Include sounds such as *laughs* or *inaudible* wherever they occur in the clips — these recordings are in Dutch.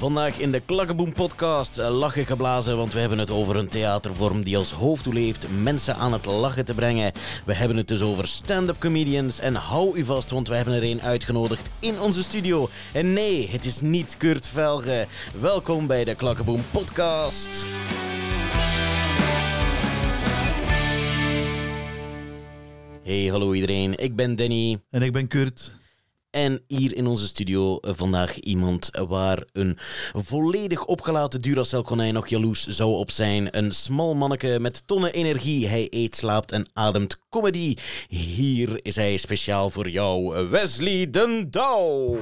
Vandaag in de Klakkeboom podcast eh, lachen geblazen, want we hebben het over een theatervorm die als hoofddoel heeft mensen aan het lachen te brengen. We hebben het dus over stand-up comedians en hou u vast, want we hebben er een uitgenodigd in onze studio. En nee, het is niet Kurt Velge. Welkom bij de Klakkeboom podcast. Hey, hallo iedereen. Ik ben Danny. En ik ben Kurt. En hier in onze studio eh, vandaag iemand waar een volledig opgelaten Duracell-konijn nog jaloers zou op zijn. Een smal manneke met tonnen energie. Hij eet, slaapt en ademt comedy. Hier is hij speciaal voor jou, Wesley den Douw.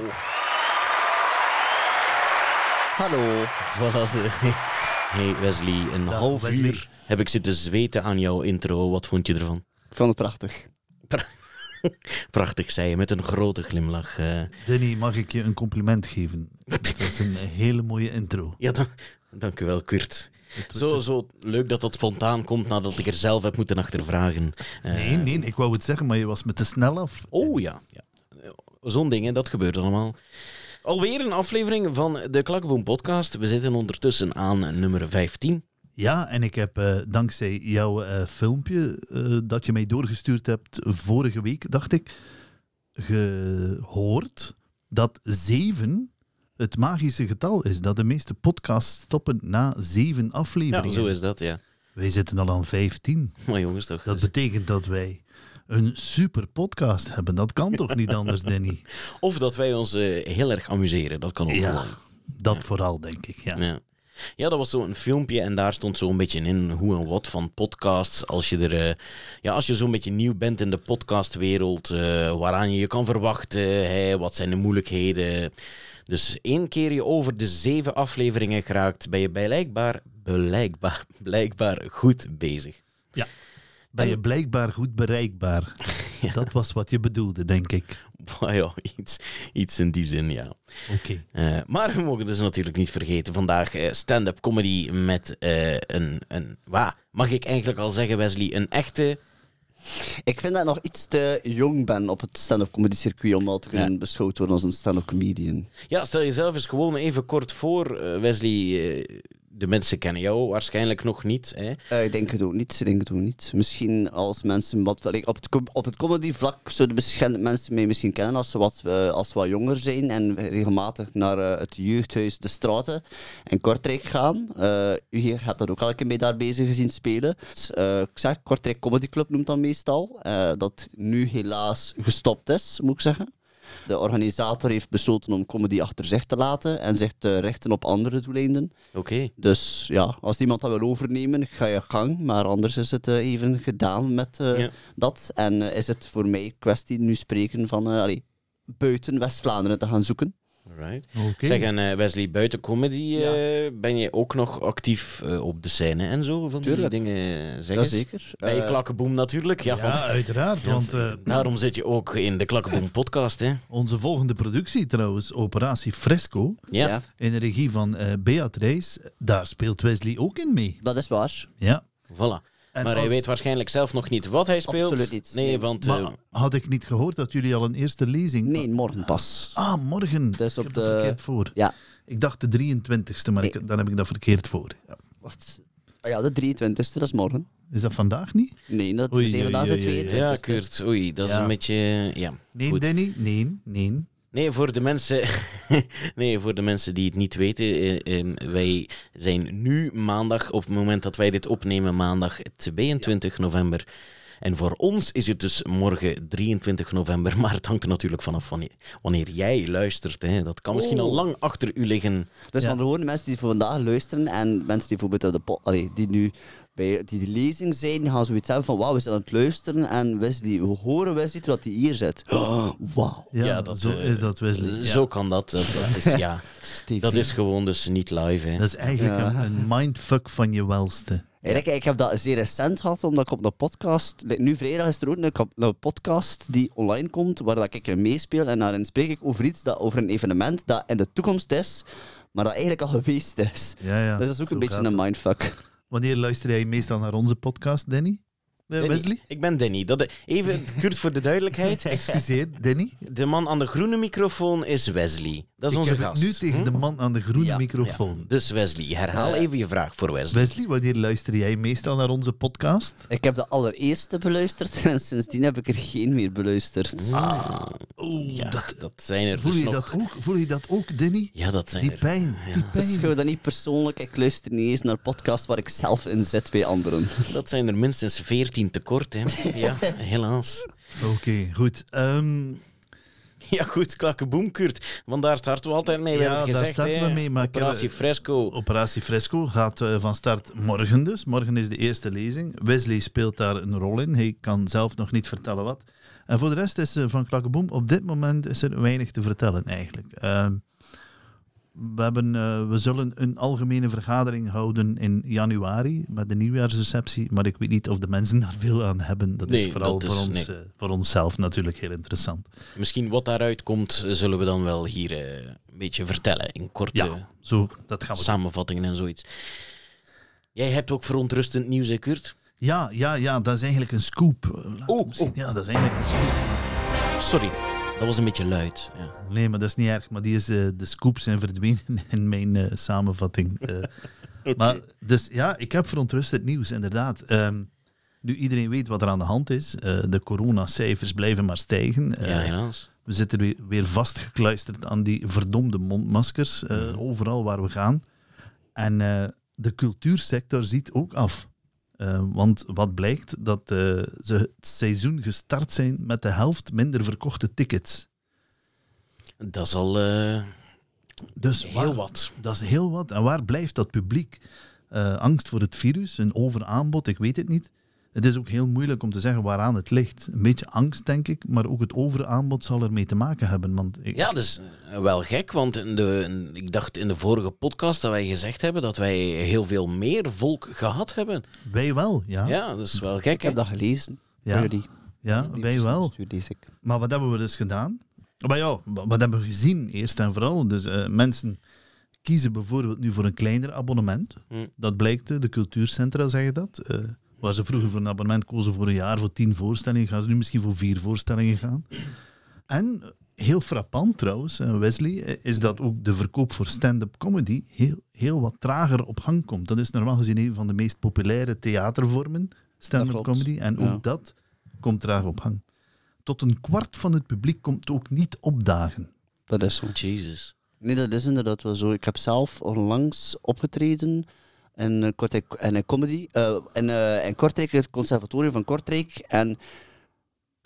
Hallo. Voilà. *laughs* Hey Wesley, een Dag, half Wesley. uur heb ik zitten zweten aan jouw intro. Wat vond je ervan? Ik vond het prachtig. Prachtig, *laughs* zei je met een grote glimlach. eh. Danny, mag ik je een compliment geven? Het is een hele mooie intro. *laughs* Ja, dan, dank u wel, Kurt. Zo, zo leuk dat dat spontaan komt nadat ik er zelf heb moeten achtervragen. Eh, Nee, nee, ik wou het zeggen, maar je was me te snel af. Oh ja, ja. zo'n dingen, dat gebeurt allemaal. Alweer een aflevering van de Klakkeboom podcast. We zitten ondertussen aan nummer 15. Ja, en ik heb eh, dankzij jouw eh, filmpje eh, dat je mij doorgestuurd hebt vorige week, dacht ik, gehoord dat zeven het magische getal is. Dat de meeste podcasts stoppen na zeven Ja, afleveringen. zo is dat, ja. Wij zitten al aan 15. Maar jongens, toch. Dat betekent dat wij een super podcast hebben. Dat kan toch niet anders, Danny? *laughs* Of dat wij ons heel erg amuseren, dat kan ook Ja, gewoon. dat vooral, denk ik. Ja. Ja. Ja, dat was zo'n filmpje en daar stond zo'n beetje in hoe en wat van podcasts. Als je, er, eh, ja, als je zo'n beetje nieuw bent in de podcastwereld, eh, waaraan je je kan verwachten, wat zijn de moeilijkheden. Dus één keer je over de zeven afleveringen geraakt, ben je blijkbaar, blijkbaar, blijkbaar goed bezig. Ben je blijkbaar goed bereikbaar? *laughs* Dat was wat je bedoelde, denk ik. Maar ja, iets, iets in die zin, ja. Oké. Eh, maar we mogen dus natuurlijk niet vergeten, vandaag eh, stand-up comedy met eh, een, een wa, mag ik eigenlijk al zeggen Wesley, een echte... Ik vind dat ik nog iets te jong ben op het stand-up comedy circuit om al te kunnen Ja. beschouwd worden als een stand-up comedian. Ja, stel jezelf eens gewoon even kort voor, eh, Wesley. De mensen kennen jou waarschijnlijk nog niet. Hè? Eh, ik denk het ook niet. Ik denk het ook niet. Misschien als mensen wat, like, op, het, op het comedy vlak zouden mensen mij misschien kennen als ze wat, eh, als wat jonger zijn en regelmatig naar eh, het jeugdhuis De Straten in Kortrijk gaan. U hier hebt dat ook een keer mee daar bezig gezien spelen. Ik zeg, Kortrijk Comedy Club noemt dat meestal. dat nu helaas gestopt is, moet ik zeggen. De organisator heeft besloten om comedy achter zich te laten en zich te richten op andere doeleinden. Oké. Dus ja, als iemand dat wil overnemen, ga je gang. Maar anders is het eh, even gedaan met eh, Ja. dat. En eh, is het voor mij kwestie nu spreken van allee, buiten West-Vlaanderen te gaan zoeken. Alright. Oké. Zeg, en eh, Wesley, buiten comedy eh, Ja. ben je ook nog actief eh, op de scène en zo? Van Tuurlijk. die dingen zeg Ja, eens. zeker. Bij je Klakkenboom natuurlijk. Ja, Ja, want uiteraard. Want eh, daarom zit je ook in de Klakkenboom podcast. Hè? onze volgende productie trouwens, Operatie Fresco, Ja. in de regie van eh Beatrice, daar speelt Wesley ook in mee. dat is waar. Ja. voilà. En maar hij weet waarschijnlijk zelf nog niet wat hij speelt. Absoluut niet. Nee, Nee. want... eh, had ik niet gehoord dat jullie al een eerste lezing... Nee, morgen pas. Ah, morgen. Dus ik op heb de- verkeerd voor. Ja. Ik dacht de 23ste, maar Nee. ik, dan heb ik dat verkeerd voor. Ja. Wacht. Ah ja, de 23e, dat is morgen. Is dat vandaag niet? Nee, dat Oei, is vandaag de oei, oei, oei. 22e. ja, Kurt, oei, dat is Ja. een beetje... Ja, Nee, goed. Danny? Nee, nee. Nee, voor de mensen, *laughs* nee, voor de mensen die het niet weten, eh, eh, wij zijn nu maandag, op het moment dat wij dit opnemen, maandag 22 november. En voor ons is het dus morgen 23 november, *laughs* maar het hangt er natuurlijk vanaf wanneer, wanneer jij luistert. Hè. Dat kan misschien al Oh. lang achter u liggen. Dus Ja. van de mensen die voor vandaag luisteren en mensen die bijvoorbeeld de allee, die nu bij die, die lezing zijn, die gaan zoiets hebben van wauw, we zijn aan het luisteren en Wesley, we horen Wesley terwijl hij hier zit. Oh, *gasps* wauw. Ja, dat, zo eh, is dat Wesley. Ja. Zo kan dat. Dat, dat is, ja, *laughs* dat is gewoon dus niet live. Hè. Dat is eigenlijk Ja. een, een mindfuck van je welste. Eigenlijk, ik heb dat zeer recent gehad, omdat ik op een podcast... Nu vrijdag is er ook een, podcast die online komt, waar dat ik in meespeel. En daarin spreek ik over iets, dat, over een evenement dat in de toekomst is, maar dat eigenlijk al geweest is. Ja, ja. dus dat is ook zo een beetje een mindfuck. Wanneer luister jij meestal naar onze podcast, Danny? Eh, Danny. Wesley? Ik ben Danny. Dat, even, Kurt, voor de duidelijkheid. *laughs* Excuseer, Danny? de man aan de groene microfoon is Wesley. Dat is Ik onze heb het gast. nu tegen Hm? de man aan de groene Ja, microfoon. Ja, dus Wesley, herhaal Eh. even je vraag voor Wesley. Wesley, wanneer luister jij meestal naar onze podcast? Ik heb de allereerste beluisterd *laughs* en sindsdien heb ik er geen meer beluisterd. Ah, oeh, ja, dat, dat, zijn er voel, dus je nog... dat ook, voel je dat ook, Danny? Ja, dat zijn Die er. pijn, die Beschouw pijn. dat niet persoonlijk. Ik luister niet eens naar podcasts waar ik zelf in zit bij anderen. Dat zijn er minstens 14 tekort, hè. *laughs* Ja, helaas. Oké, goed. Ehm, Ja, goed, klakkeboom, Kurt. Want daar starten we altijd mee. We Ja, hebben het daar gezegd, starten hè. we mee, maar heb- Operatie Fresco. Operatie Fresco gaat eh, van start morgen dus. Morgen is de eerste lezing. Wesley speelt daar een rol in. Hij kan zelf nog niet vertellen wat. En voor de rest is eh, van Klakkeboom, op dit moment is er weinig te vertellen eigenlijk. Ehm, we, hebben, eh, we zullen een algemene vergadering houden in januari met de nieuwjaarsreceptie, maar ik weet niet of de mensen daar veel aan hebben. Dat Nee, is vooral dat is- voor, ons, nee. eh, voor onszelf natuurlijk heel interessant. Misschien wat daaruit komt, eh, zullen we dan wel hier een beetje vertellen. In korte Ja, zo, dat gaan we doen. samenvattingen en zoiets. Jij hebt ook verontrustend nieuws, hè, Kurt? Ja, ja, ja, dat is eigenlijk een scoop. Zien. oeh. Ja, dat is eigenlijk een scoop. Sorry, dat was een beetje luid. Ja. Nee, maar dat is niet erg. Maar die is, eh, de scoops zijn verdwenen *laughs* in mijn eh, samenvatting. eh. *laughs* Maar dus ja, ik heb verontrustend nieuws, inderdaad. Ehm, nu iedereen weet wat er aan de hand is. de coronacijfers blijven maar stijgen. Ja, helaas. we zitten weer, weer vastgekluisterd aan die verdomde mondmaskers. Overal waar we gaan. En de cultuursector ziet ook af. Eh, want wat blijkt, dat eh, ze het seizoen gestart zijn met de helft minder verkochte tickets. Dat is al eh, Dus heel waar- wat. Dat is heel wat. En waar blijft dat publiek? Angst voor het virus, een overaanbod, ik weet het niet. Het is ook heel moeilijk om te zeggen waaraan het ligt. Een beetje angst, denk ik, maar ook het overaanbod zal ermee te maken hebben. Want ik, Ja, dat is eh, wel gek, want in de, in- ik dacht in de vorige podcast dat wij gezegd hebben dat wij heel veel meer volk gehad hebben. Wij wel, ja. ja, Ja, dat is wel gek. Ik heb dat gelezen. Ja. Voor jullie. wij wel. Maar wat hebben we dus gedaan? Maar ja, wa- wat hebben we gezien, eerst en vooral? Dus eh, mensen kiezen bijvoorbeeld nu voor een kleiner abonnement. Hm. Dat blijkt, eh, de cultuurcentra zeggen dat. Eh, waar ze vroeger voor een abonnement kozen voor een jaar voor tien voorstellingen, gaan ze nu misschien voor vier voorstellingen gaan. En heel frappant trouwens, eh, Wesley, eh, is dat ook de verkoop voor stand-up comedy heel, heel wat trager op gang komt. Dat is normaal gezien een van de meest populaire theatervormen, stand-up comedy. En Ja. ook dat komt traag op gang. Tot een kwart van het publiek komt ook niet opdagen. Dat is zo. Jezus. Nee, dat is inderdaad wel zo. Ik heb zelf onlangs opgetreden in, eh, Kortrijk, in een comedy. eh in, eh, in Kortrijk, het conservatorium van Kortrijk. En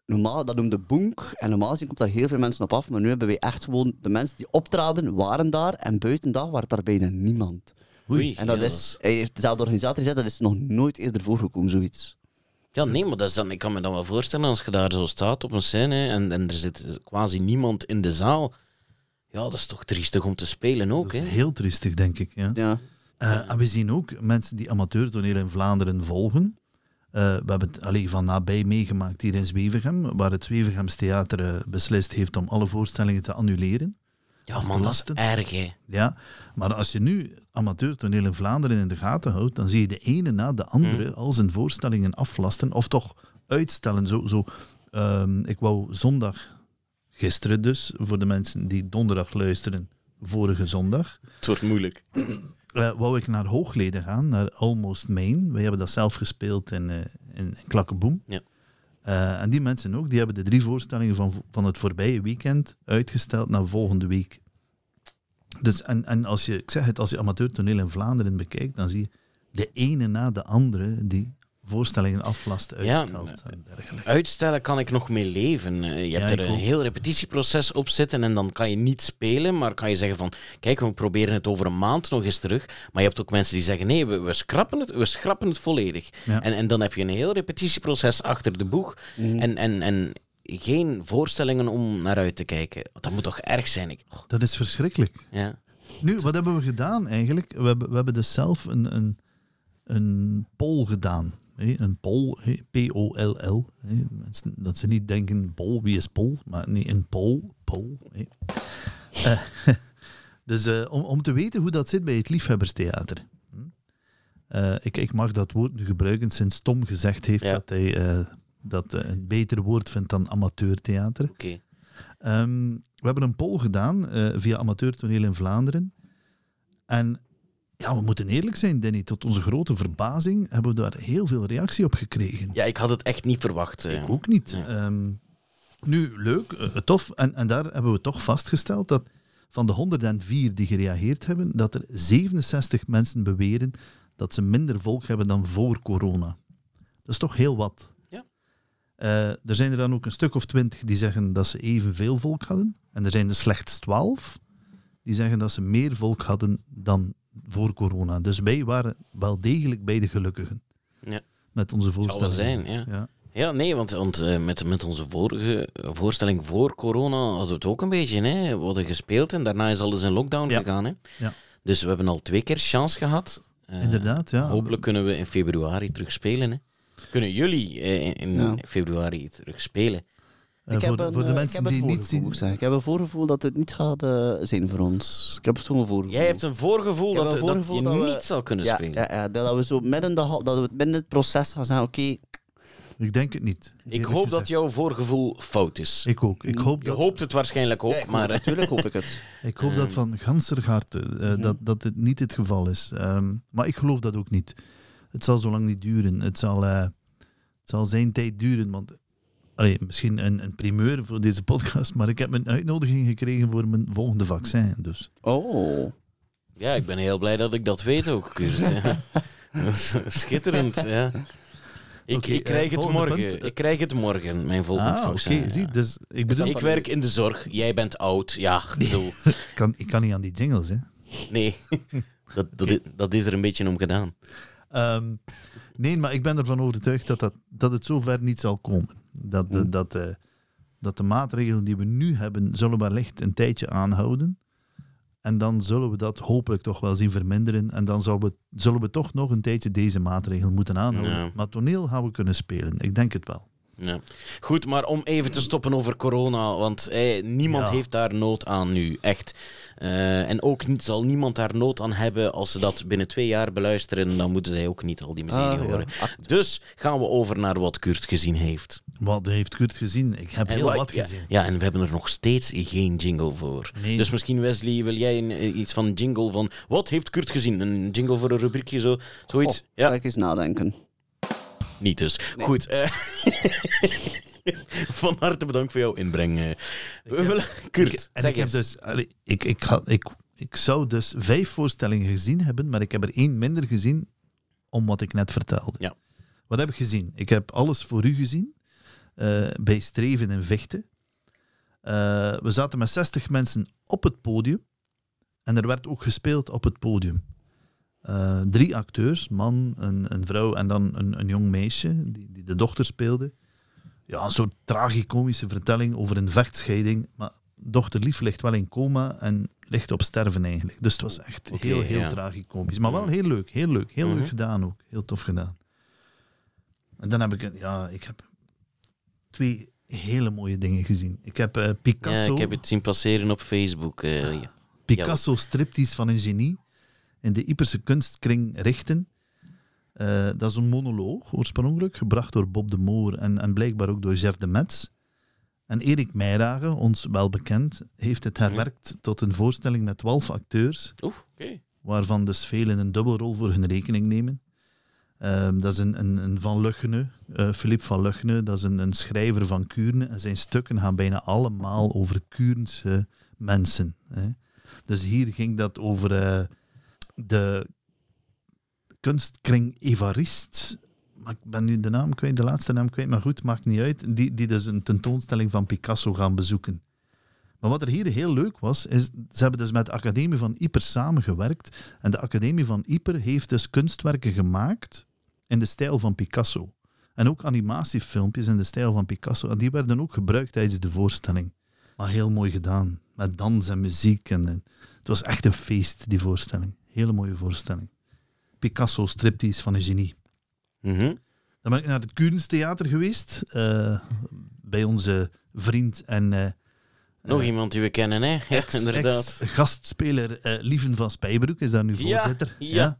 normaal, dat noemde Boenk. En normaal gezien komt daar heel veel mensen op af. Maar nu hebben wij echt gewoon... De mensen die optraden, waren daar. En buiten dat waren daar bijna niemand. Oei. En dat ja, is... Hij heeft dezelfde organisator gezegd, dat is nog nooit eerder voorgekomen, zoiets. Ja, nee, maar dat is dan, ik kan me dan wel voorstellen als je daar zo staat op een scène en, en er zit quasi niemand in de zaal. Ja, dat is toch triestig om te spelen ook, Dat is hè? heel triestig, denk ik. Ja. Ja. Eh, en we zien ook mensen die amateurtoneel in Vlaanderen volgen. Eh, we hebben het alleen van nabij meegemaakt hier in Zwevegem, waar het Zwevegems Theater eh, beslist heeft om alle voorstellingen te annuleren. Ja, man, dat is erg, hè? Ja, maar als je nu amateurtoneel in Vlaanderen in de gaten houdt, dan zie je de ene na de andere Hmm. al zijn voorstellingen aflasten of toch uitstellen. Zo, zo, ehm, ik wou zondag, gisteren dus, voor de mensen die donderdag luisteren, vorige zondag, Het wordt moeilijk. *clears throat* eh, wou ik naar Hoogleden gaan, naar Almost Main. Wij hebben dat zelf gespeeld in, eh in, in Klakkeboem. Ja. Eh, en die mensen ook, die hebben de drie voorstellingen van, van het voorbije weekend uitgesteld naar volgende week. Dus, en, en als je, ik zeg het, als je amateurtoneel in Vlaanderen bekijkt, dan zie je de ene na de andere die voorstellingen aflast, Ja, uitstelt en dergelijke. Uitstellen kan ik nog mee leven. Eh, Je Ja, hebt er een ook. heel repetitieproces op zitten en dan kan je niet spelen, maar kan je zeggen van, kijk, we proberen het over een maand nog eens terug. Maar je hebt ook mensen die zeggen, nee, we, we, schrappen, het, we schrappen het volledig. Ja. En, en dan heb je een heel repetitieproces achter de boeg Mhm. en, en, en geen voorstellingen om naar uit te kijken. Dat moet toch erg zijn? Ik, oh, Dat is verschrikkelijk. ja. Nu, wat hebben we gedaan eigenlijk? We hebben, we hebben dus zelf een, een, een poll gedaan. Een poll, P-O-L-L. Dat ze niet denken, pol, wie is pol? Maar nee, een poll, poll. hè. Eh, *laughs* dus eh, om, om te weten hoe dat zit bij het Liefhebberstheater. Hm? Eh, ik, ik mag dat woord nu gebruiken sinds Tom gezegd heeft Ja. dat hij dat een beter woord vindt dan amateurtheater. Oké. Ehm, we hebben een poll gedaan via Amateurtoneel in Vlaanderen. En ja, we moeten eerlijk zijn, Danny. Tot onze grote verbazing hebben we daar heel veel reactie op gekregen. Ja, ik had het echt niet verwacht. eh. Ik ook niet. Nee. Ehm, nu, leuk, eh, tof. En, en daar hebben we toch vastgesteld dat van de 104 die gereageerd hebben, dat er 67 mensen beweren dat ze minder volk hebben dan voor corona. Dat is toch heel wat. Ja. Eh, er zijn er dan ook een stuk of twintig die zeggen dat ze evenveel volk hadden. En er zijn er slechts 12 die zeggen dat ze meer volk hadden dan voor corona. Dus wij waren wel degelijk bij de gelukkigen. Ja. Met onze voorstelling. zijn, ja. Ja. Ja, nee, want, want eh, met, met onze vorige voorstelling voor corona hadden we het ook een beetje. Hè? We hadden gespeeld en daarna is alles in lockdown Ja. gegaan. Hè? Ja. Dus we hebben al twee keer chance gehad. Eh, Inderdaad, ja. Hopelijk kunnen we in februari terug spelen. Hè? Kunnen jullie eh, in- in Ja. februari terug spelen? Ik voor, heb de- een, voor de eh, ik mensen die niet voorgevoel, zien. ik heb een voorgevoel dat het niet gaat eh, zijn voor ons. Ik heb zo'n voorgevoel. Jij hebt een voorgevoel dat, een dat je dat we- niet zal kunnen ja, spelen. ja, ja, dat we zo midden, de, dat we midden het proces gaan zeggen, oké, Ik denk het niet. Ik hoop dat jouw voorgevoel fout is. Ik ook. Ik hoop Je dat, hoopt het waarschijnlijk ook, ja, maar... natuurlijk hoop ik het. *laughs* ik hoop dat van ganser harte eh, Mhm. dat, dat het niet het geval is. Ehm, maar ik geloof dat ook niet. Het zal zo lang niet duren. Het zal, eh, het zal zijn tijd duren. Want, allee, misschien een, een primeur voor deze podcast, maar ik heb een uitnodiging gekregen voor mijn volgende vaccin. Dus Oh. Ja, ik ben heel blij dat ik dat weet ook, Kurt. Ja. *laughs* Schitterend, ja. Ik, krijg eh, het volgende morgen. punt. Ik krijg het morgen, mijn volgend ah, oké. vaccin. ja. zie, dus ik bedoel, Ik werk in de zorg, jij bent oud. Ja, ik *laughs* bedoel, ik kan, ik kan niet aan die jingles, hè. nee. *laughs* Dat, dat is er een beetje om gedaan. Ehm, nee, maar ik ben ervan overtuigd dat, dat, dat het zover niet zal komen. Dat de, Hmm. dat, dat de maatregelen die we nu hebben, zullen wellicht een tijdje aanhouden. En dan zullen we dat hopelijk toch wel zien verminderen. En dan zullen we, zullen we toch nog een tijdje deze maatregelen moeten aanhouden. Ja. Maar toneel gaan we kunnen spelen. Ik denk het wel. Ja. Goed, maar om even te stoppen over corona, want niemand Ja. heeft daar nood aan nu, echt. Eh, en ook niet, zal niemand daar nood aan hebben als ze dat binnen twee jaar beluisteren, dan moeten zij ook niet al die miserie Ah, ja. horen. Dus gaan we over naar wat Kurt gezien heeft. Wat heeft Kurt gezien? Ik heb heel wa- wat gezien. Ja, en we hebben er nog steeds geen jingle voor. Nee. Dus misschien, Wesley, wil jij een, eh, iets van jingle van... Wat heeft Kurt gezien? Een jingle voor een rubriekje, zo, zoiets? Oh, ja, ik eens nadenken. niet dus. Goed. eh, *laughs* van harte bedankt voor jouw inbreng. eh. We willen... Kurt, Ik- en zeg ik heb dus, allee, ik, ik, ga, ik, ik zou dus vijf voorstellingen gezien hebben, maar ik heb er één minder gezien om wat ik net vertelde. Ja. Wat heb ik gezien? Ik heb alles voor u gezien eh, bij Streven en Vechten. Eh, we zaten met 60 mensen op het podium en er werd ook gespeeld op het podium. Eh, drie acteurs, man, een, een vrouw en dan een, een jong meisje die, die de dochter speelde. Ja, een soort tragicomische vertelling over een vechtscheiding. Maar dochter Lief ligt wel in coma en ligt op sterven eigenlijk. Dus het was echt heel, heel ja. tragicomisch. Maar wel heel leuk, heel leuk. Heel Mhm. leuk gedaan ook. Heel tof gedaan. En dan heb ik, een- ja, ik heb twee hele mooie dingen gezien. Ik heb eh, Ja, Picasso, ik heb het zien passeren op Facebook. eh, ja. Picasso striptease van een genie in de Yperse kunstkring richten. Eh, dat is een monoloog, oorspronkelijk, gebracht door Bob de Moor en, en blijkbaar ook door Jeff de Metz. En Erik Meijrage, ons wel bekend, heeft het herwerkt tot een voorstelling met 12 acteurs, waarvan dus velen een dubbelrol voor hun rekening nemen. Ehm, dat is een, een, een Van Luchene, eh Philippe Van Luchene, dat is een, een schrijver van Kuurne. En zijn stukken gaan bijna allemaal over Kuurnse mensen. Hè. Dus hier ging dat over eh, de kunstkring Evarist. Maar ik ben nu de naam kwijt, de laatste naam kwijt, maar goed, maakt niet uit. Die, die dus een tentoonstelling van Picasso gaan bezoeken. Maar wat er hier heel leuk was, is ze hebben dus met de Academie van Yper samengewerkt. En de Academie van Yper heeft dus kunstwerken gemaakt in de stijl van Picasso. En ook animatiefilmpjes in de stijl van Picasso. En die werden ook gebruikt tijdens de voorstelling. Maar heel mooi gedaan. Met dans en muziek. En, en het was echt een feest, die voorstelling. Hele mooie voorstelling. Picasso striptease van een genie. Mhm. Dan ben ik naar het Kunsttheater geweest. eh, bij onze vriend en eh, Nog iemand die we kennen, hè? Ja, ex- inderdaad. ex-gastspeler eh, Lieven van Spijbroek is daar nu Ja, voorzitter. ja.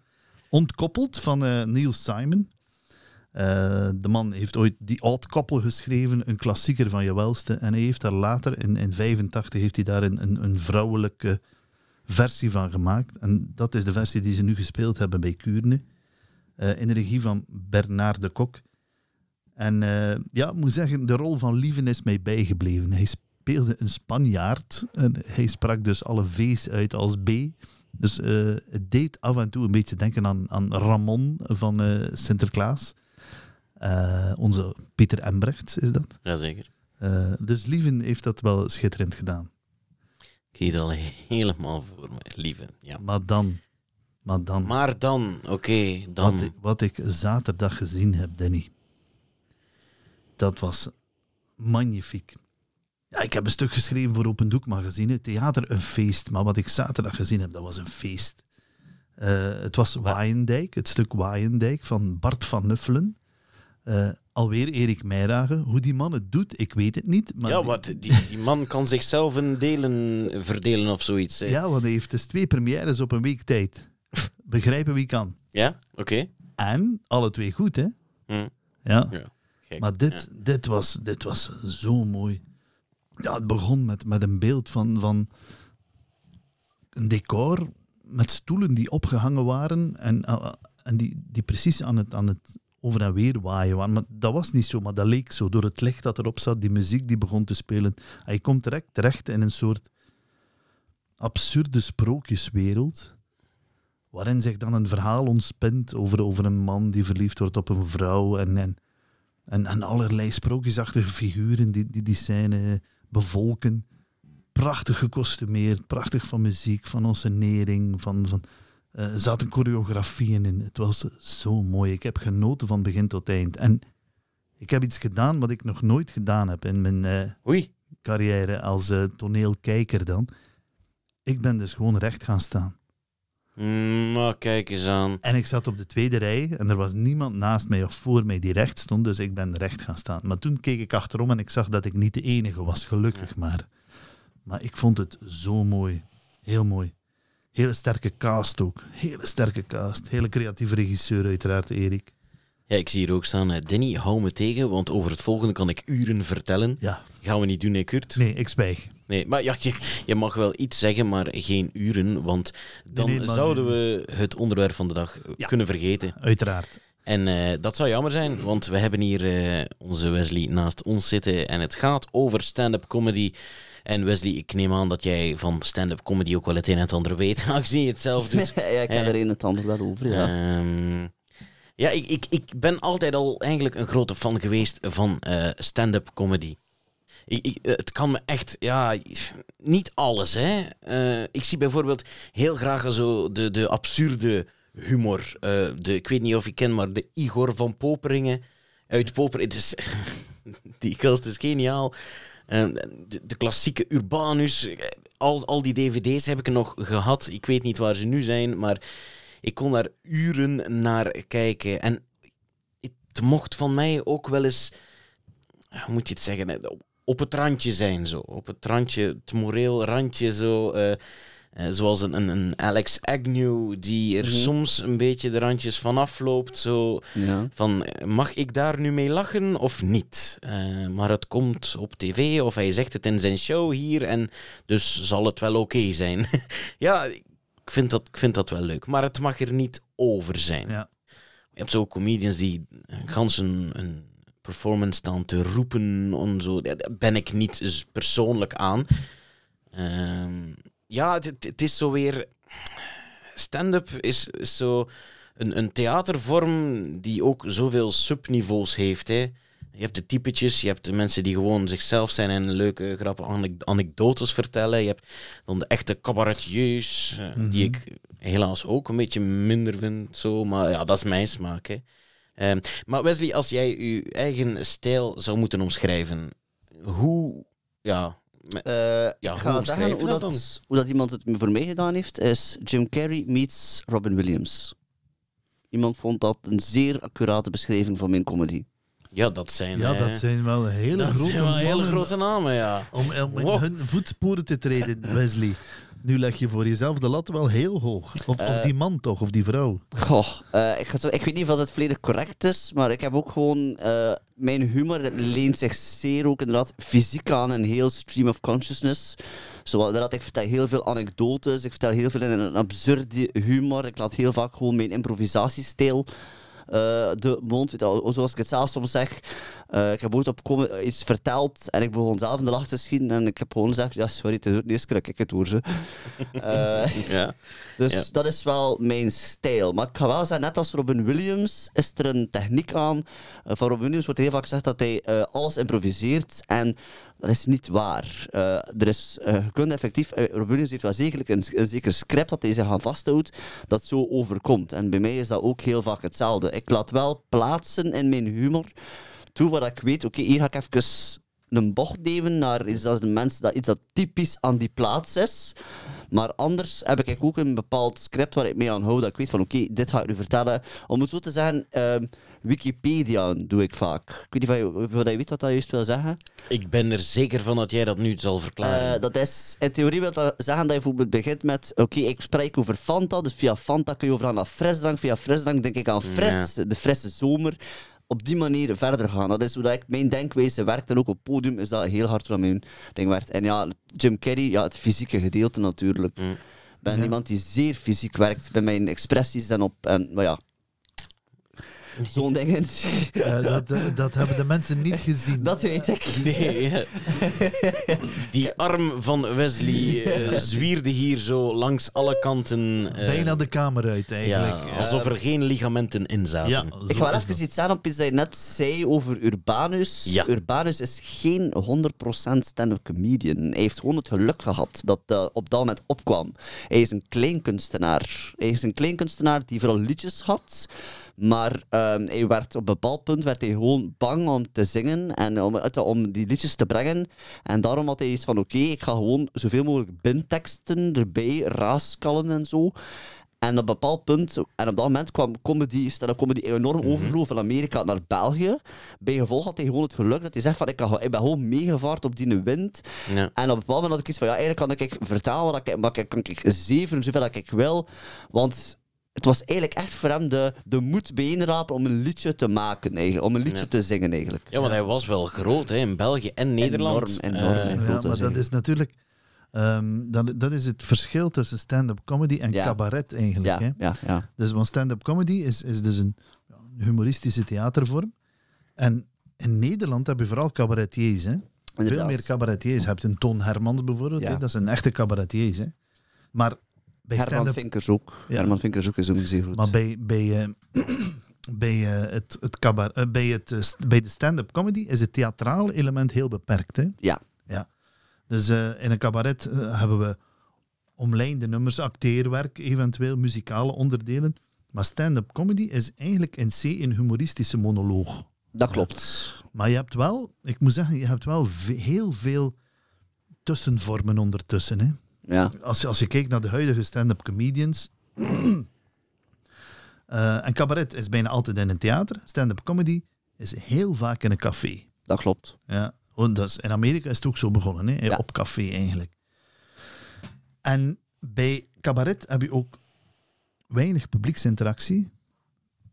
Ontkoppeld van eh, Neil Simon. Eh, de man heeft ooit die Oud Koppel geschreven, een klassieker van je welste. En hij heeft daar later, in, in 85, heeft hij daar een, een, vrouwelijke versie van gemaakt. En dat is de versie die ze nu gespeeld hebben bij Kuurne. Eh, in de regie van Bernard de Kok. En ja, ik moet zeggen, de rol van Lieven is mij bijgebleven. Hij speelde een Spanjaard. En hij sprak dus alle V's uit als B. Dus eh, het deed af en toe een beetje denken aan, aan Ramon van eh, Sinterklaas. Eh, onze Pieter Embrechts is dat. Jazeker. Dus Lieven heeft dat wel schitterend gedaan. Ik het al helemaal voor me, lieve. Ja. Maar dan, maar dan, Maar dan, oké, dan. wat, wat ik zaterdag gezien heb, Danny, dat was magnifiek. Ja, ik heb een stuk geschreven voor Open Doek magazine, theater een feest. Maar wat ik zaterdag gezien heb, dat was een feest. Eh, het was Waaiendijk, het stuk Waaiendijk van Bart van Nuffelen. Eh, alweer Erik Meijragen. Hoe die man het doet, ik weet het niet. Maar ja, die- wat, die, die man kan zichzelf in delen verdelen of zoiets. hè. ja, want hij heeft dus twee premières op een week tijd. Begrijpen wie kan. Ja? Oké. En alle twee goed, hè? Hm. Ja. Ja. Maar dit, dit, was, dit was zo mooi. Ja, het begon met, met een beeld van, van een decor met stoelen die opgehangen waren en, eh, en die, die precies aan het, aan het over en weer waaien waren. Maar dat was niet zo, maar dat leek zo. Door het licht dat erop zat, die muziek die begon te spelen. En je komt direct terecht in een soort absurde sprookjeswereld. Waarin zich dan een verhaal ontspint over, over een man die verliefd wordt op een vrouw. En, en, en, en allerlei sprookjesachtige figuren die die, die scène bevolken. Prachtig gekostumeerd, prachtig van muziek, van onsenering, van... van er zaten choreografieën in. Het was zo mooi. Ik heb genoten van begin tot eind. En ik heb iets gedaan wat ik nog nooit gedaan heb in mijn eh, carrière als eh, toneelkijker dan. Ik ben dus gewoon recht gaan staan. Mm, Maar kijk eens aan. En ik zat op de tweede rij en er was niemand naast mij of voor mij die recht stond, dus ik ben recht gaan staan. Maar toen keek ik achterom en ik zag dat ik niet de enige was, gelukkig maar. Maar ik vond het zo mooi. Heel mooi. Hele sterke cast ook. Hele sterke cast. Hele creatieve regisseur uiteraard, Erik. Ja, ik zie hier ook staan. eh, Danny, hou me tegen, want over het volgende kan ik uren vertellen. Ja. Gaan we niet doen, hè, Kurt? Nee, ik zwijg. Nee, maar ja, je, je mag wel iets zeggen, maar geen uren, want dan nee, maar- zouden we het onderwerp van de dag Ja. kunnen vergeten. Uiteraard. En eh, dat zou jammer zijn, want we hebben hier eh, onze Wesley naast ons zitten en het gaat over stand-up comedy. En Wesley, ik neem aan dat jij van stand-up comedy ook wel het een en het ander weet, *laughs* aangezien je het zelf doet. *laughs* ja, ik heb Eh, er een en het ander wel over, ja. Ehm, ja, ik, ik, ik ben altijd al eigenlijk een grote fan geweest van eh, stand-up comedy. Ik, ik- het kan me echt, ja, niet alles, hè. Eh, ik zie bijvoorbeeld heel graag zo de, de absurde humor. Eh, de, ik weet niet of je kent, maar de Igor van Poperingen uit Poperingen. Is, *laughs* die gast is geniaal. Eh, de, de klassieke Urbanus, eh, al, al die dvd's heb ik nog gehad. Ik weet niet waar ze nu zijn, maar ik kon daar uren naar kijken. En het mocht van mij ook wel eens, hoe moet je het zeggen, op het randje zijn zo. Op het randje, het moreel randje zo. eh, eh, zoals een, een, een Alex Agnew, die er Mhm. soms een beetje de randjes vanaf loopt. Zo ja. van, eh, mag ik daar nu mee lachen of niet? Maar het komt op tv of hij zegt het in zijn show hier en dus zal het wel oké zijn. *laughs* ja, ik vind, dat, ik vind dat wel leuk. Maar het mag er niet over zijn. Ja. Je hebt zo comedians die gans een, een performance staan te roepen en zo. Daar ben ik niet eens persoonlijk aan. Ehm, ja, het, is zo weer... Stand-up is, is zo een, een theatervorm die ook zoveel subniveaus heeft. Hè. Je hebt de typetjes, je hebt de mensen die gewoon zichzelf zijn en leuke, grappige anek- anekdotes vertellen. Je hebt dan de echte cabaretiers, eh, die ik helaas ook een beetje minder vind. Zo. Maar ja, dat is mijn smaak. Hè. Ehm, maar Wesley, als jij je eigen stijl zou moeten omschrijven, hoe... Ja, me- Eh, Ja, ik hoe ga omschrijf zeggen je hoe dat dat, dan? hoe dat iemand het voor mij gedaan heeft, is Jim Carrey meets Robin Williams. Iemand vond dat een zeer accurate beschrijving van mijn comedy. ja, dat zijn... Ja, dat zijn wel hele dat grote zijn wel hele grote namen, ja. om, om in Wow. hun voetsporen te treden, Wesley. Nu leg je voor jezelf de lat wel heel hoog. Of, of Eh. die man toch, of die vrouw. Goh, eh, ik, ga zo- ik weet niet of het volledig correct is, maar ik heb ook gewoon... eh, mijn humor leent zich zeer ook inderdaad fysiek aan een heel stream of consciousness. Zoals inderdaad, ik vertel heel veel anekdotes, ik vertel heel veel in een absurde humor. Ik laat heel vaak gewoon mijn improvisatiestijl de mond, zoals ik het zelf soms zeg. Eh, ik heb ooit op iets verteld en ik begon zelf in de lach te schieten en ik heb gewoon gezegd, ja sorry, het is eerste keer dat ik het hoor. Ze. *laughs* Eh, Ja. dus Ja. dat is wel mijn stijl. Maar ik ga wel zeggen, net als Robin Williams is er een techniek aan. Eh, van Robin Williams wordt heel vaak gezegd dat hij eh, alles improviseert. En dat is niet waar. Eh, er is, eh, je kunt effectief, Williams heeft wel zeker een, een zeker script dat hij zich aan vasthoudt, dat zo overkomt. En bij mij is dat ook heel vaak hetzelfde. Ik laat wel plaatsen in mijn humor toe wat ik weet. Oké, hier ga ik even een bocht nemen naar iets dat de mensen dat iets dat typisch aan die plaats is. Maar anders heb ik ook een bepaald script waar ik mee aan hou. Dat ik weet van oké, dit ga ik nu vertellen. Om het zo te zeggen, ehm, Wikipedia doe ik vaak. Ik weet niet of je, of je weet wat dat juist wil zeggen. Ik ben er zeker van dat jij dat nu zal verklaren. Eh, dat is, in theorie wil dat zeggen dat je bijvoorbeeld begint met oké, ik spreek over Fanta, dus via Fanta kun je overgaan naar frisdrank. Via frisdrank denk ik aan fris, de frisse zomer. Op die manier verder gaan. Dat is hoe dat ik, mijn denkwijze werkt. En ook op het podium is dat heel hard wat mijn ding werkt. En ja, Jim Carrey, ja, het fysieke gedeelte natuurlijk. Mm. Ik ben Ja. iemand die zeer fysiek werkt bij mijn expressies en op. En, maar ja, zo'n dingen. Eh, dat, eh, dat hebben de mensen niet gezien. dat weet ik. Nee, ja. Die arm van Wesley eh, zwierde hier zo langs alle kanten. eh, Bijna de kamer uit, eigenlijk. ja, alsof er geen ligamenten in zaten. Ja, Ik is even iets zeggen op iets dat je net zei over Urbanus. Ja. Urbanus is geen 100% stand-up comedian. Hij heeft gewoon het geluk gehad dat dat op dat moment opkwam. Hij is een kleinkunstenaar. Hij is een kleinkunstenaar die vooral liedjes had. Maar ehm, hij werd, op een bepaald punt werd hij gewoon bang om te zingen en om, om die liedjes te brengen. En daarom had hij iets van: oké, ik ga gewoon zoveel mogelijk binteksten erbij raaskallen en zo. En op een bepaald punt, en op dat moment kwam comedy, stand-up comedy enorm overvloed van Amerika naar België. Bij gevolg had hij gewoon het geluk dat hij zegt van ik, ga, ik ben gewoon meegevaard op die wind. Ja. En op een bepaald moment had ik iets van ja, eigenlijk kan ik vertalen wat ik, maar ik kan ik zeven zoveel dat ik wil. Want het was eigenlijk echt voor hem de, de moed bijeenrapen om een liedje te maken, eigenlijk, om een liedje Ja. te zingen eigenlijk. Ja, want hij was wel groot hè, in België en Nederland. Enorm, enorm, hè. Ja, maar dat is natuurlijk... ehm, dat, dat is het verschil tussen stand-up comedy en Ja. cabaret eigenlijk. Ja, Hè? ja, ja. Dus want stand-up comedy is, is dus een ja, een humoristische theatervorm. En in Nederland heb je vooral cabaretiers. Hè? Veel meer cabaretiers. Je hebt een Toon Hermans bijvoorbeeld. Ja. Hè? Dat zijn echte cabaretiers. Hè? Maar bij Herman Vinkers ook. Ja. Herman Vinkers ook is ook zeer goed. Maar bij, bij, eh, *clears throat* bij, eh, het, het cabar- eh, bij, het, eh, bij de stand-up comedy is het theatrale element heel beperkt. Hè? Ja. ja. Dus eh, in een cabaret eh, hebben we omlijnde nummers, acteerwerk, eventueel muzikale onderdelen. Maar stand-up comedy is eigenlijk in C een humoristische monoloog. Dat klopt. Maar je hebt wel, ik moet zeggen, je hebt wel heel veel tussenvormen ondertussen. Hè? Ja. als, je, als je kijkt naar de huidige stand-up comedians. *clears throat* eh, en cabaret is bijna altijd in een theater. Stand-up comedy is heel vaak in een café. Dat klopt. Ja, want dat is, in Amerika is het ook zo begonnen, hè? Ja. op café eigenlijk. En bij cabaret heb je ook weinig publieksinteractie.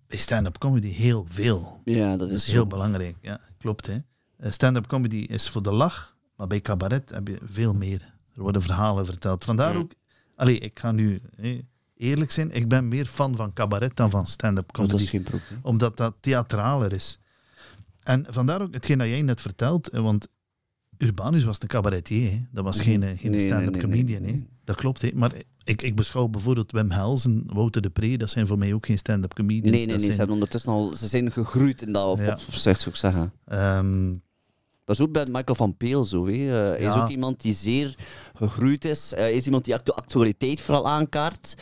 Bij stand-up comedy heel veel. Ja, dat Dat is is heel belangrijk. Ja, klopt. hè. Eh, Stand-up comedy is voor de lach, maar bij cabaret heb je veel meer. Er worden verhalen verteld. Vandaar ook... Allee, ik ga nu eerlijk zijn. Ik ben meer fan van cabaret dan van stand-up dat comedy. is geen probleem. Omdat dat theatraler is. En vandaar ook hetgeen dat jij net vertelt. Want Urbanus was een cabaretier. Hè. Dat was Mhm. geen, eh, geen Nee, stand-up nee, comedian. Hè. Dat klopt. Hè. Maar ik, ik beschouw bijvoorbeeld Wim Hels en Wouter de Pre. Dat zijn voor mij ook geen stand-up comedians. Nee, nee, nee. Ze zijn, ondertussen al... Ze zijn gegroeid in dat op, Ja. ik zeggen. ehm, Dat is ook bij Michael van Peel zo. Hè. Eh, hij is ook iemand die zeer gegroeid is. Eh, hij is iemand die actu- actualiteit vooral aankaart.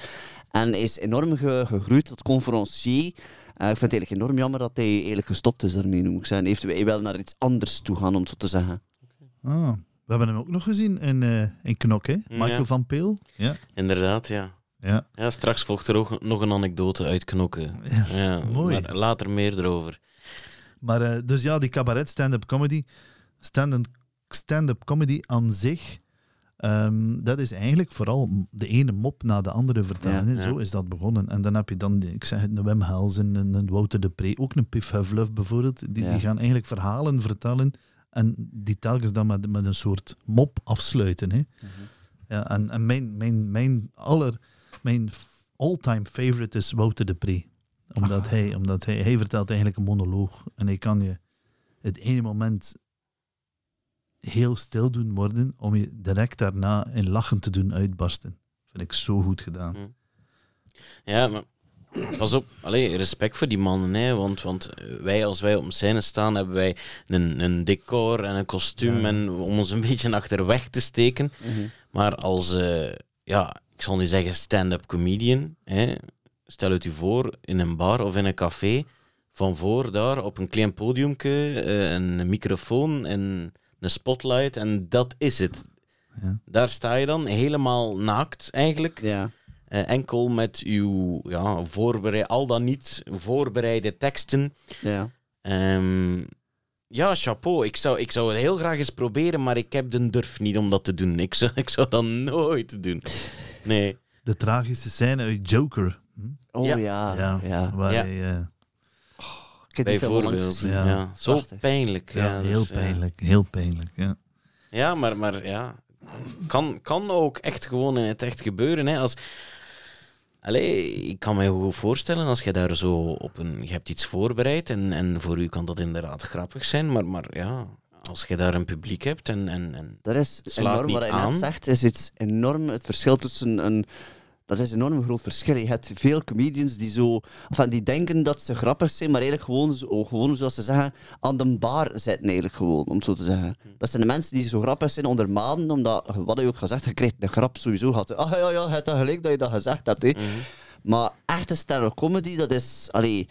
En is enorm ge- gegroeid tot conferencier. Eh, ik vind het eigenlijk enorm jammer dat hij eigenlijk gestopt is daarmee, moet ik zeggen. Heeft hij wel naar iets anders toe gaan, om het zo te zeggen. ah, we hebben hem ook nog gezien in, eh, in Knok. Hè. Michael Ja. van Peel. Ja. Inderdaad, ja. ja. ja. Straks volgt er ook nog een anekdote uit Knokken. Ja, mooi. Maar later meer erover. Maar eh, dus ja, die cabaret, stand-up comedy. Stand-up stand comedy aan zich Ehm, dat is eigenlijk vooral de ene mop na de andere vertellen. Ja. Zo is dat begonnen. En dan heb je dan, ik zeg het, een Wim Helsen, een, een Wouter de Pre, ook een Piff bijvoorbeeld. Die, die gaan eigenlijk verhalen vertellen en die telkens dan met, met een soort mop afsluiten. Hè. Ja, en en mijn, mijn, mijn, aller, mijn all-time favorite is Wouter de Pre. Omdat, hij, omdat hij, hij vertelt eigenlijk een monoloog. En hij kan je het ene moment heel stil doen worden om je direct daarna in lachen te doen uitbarsten. Vind ik zo goed gedaan. Hm. Ja, maar pas op. Respect voor die mannen. Hè, want, want eh, wij, als wij op een scène staan, hebben wij een, een decor en een kostuum Ja. en om ons een *laughs* beetje achterweg te steken. Maar als, eh, ja, ik zal nu zeggen stand-up comedian, hè, stel het u voor in een bar of in een café, van voor daar op een klein podiumke, eh, een microfoon en een spotlight en dat is het. Ja. Daar sta je dan helemaal naakt eigenlijk. Ja. Eh, enkel met uw ja, voorbereid, al dan niet voorbereide teksten. Ja. Ehm, ja, chapeau. Ik zou, ik zou het heel graag eens proberen, maar ik heb de durf niet om dat te doen. Ik zou, ik zou dat nooit doen. Nee. De tragische scène uit Joker. Hm? Oh Ja. ja. Ja. Ja, waar Ja. hij... eh, heb die film al langs Bijvoorbeeld. gezien. Ja. Ja. Zo Prachtig. pijnlijk. ja, Ja, heel dus, ja. pijnlijk. Heel pijnlijk, ja. Ja, maar, maar ja. Kan, kan ook echt gewoon in het echt gebeuren. Hè. Als, allee, ik kan me goed voorstellen als je daar zo op een. Je hebt iets voorbereid en, en voor u kan dat inderdaad grappig zijn, maar, maar ja, als je daar een publiek hebt en. en, en Dat is enorm, wat hij net zegt, is iets enorm. Het verschil tussen een. Dat is een enorm groot verschil. Je hebt veel comedians die zo. Enfin, die denken dat ze grappig zijn, maar eigenlijk gewoon, zo, gewoon zoals ze zeggen, aan de bar zitten, eigenlijk gewoon, om het zo te zeggen. Dat zijn de mensen die zo grappig zijn onder maanden, omdat, wat hij ook gezegd je krijgt de grap sowieso gehad. Ah ja, ja, het is gelijk dat je dat gezegd hebt. Hè. Maar echte stand-up comedy, dat is, allee,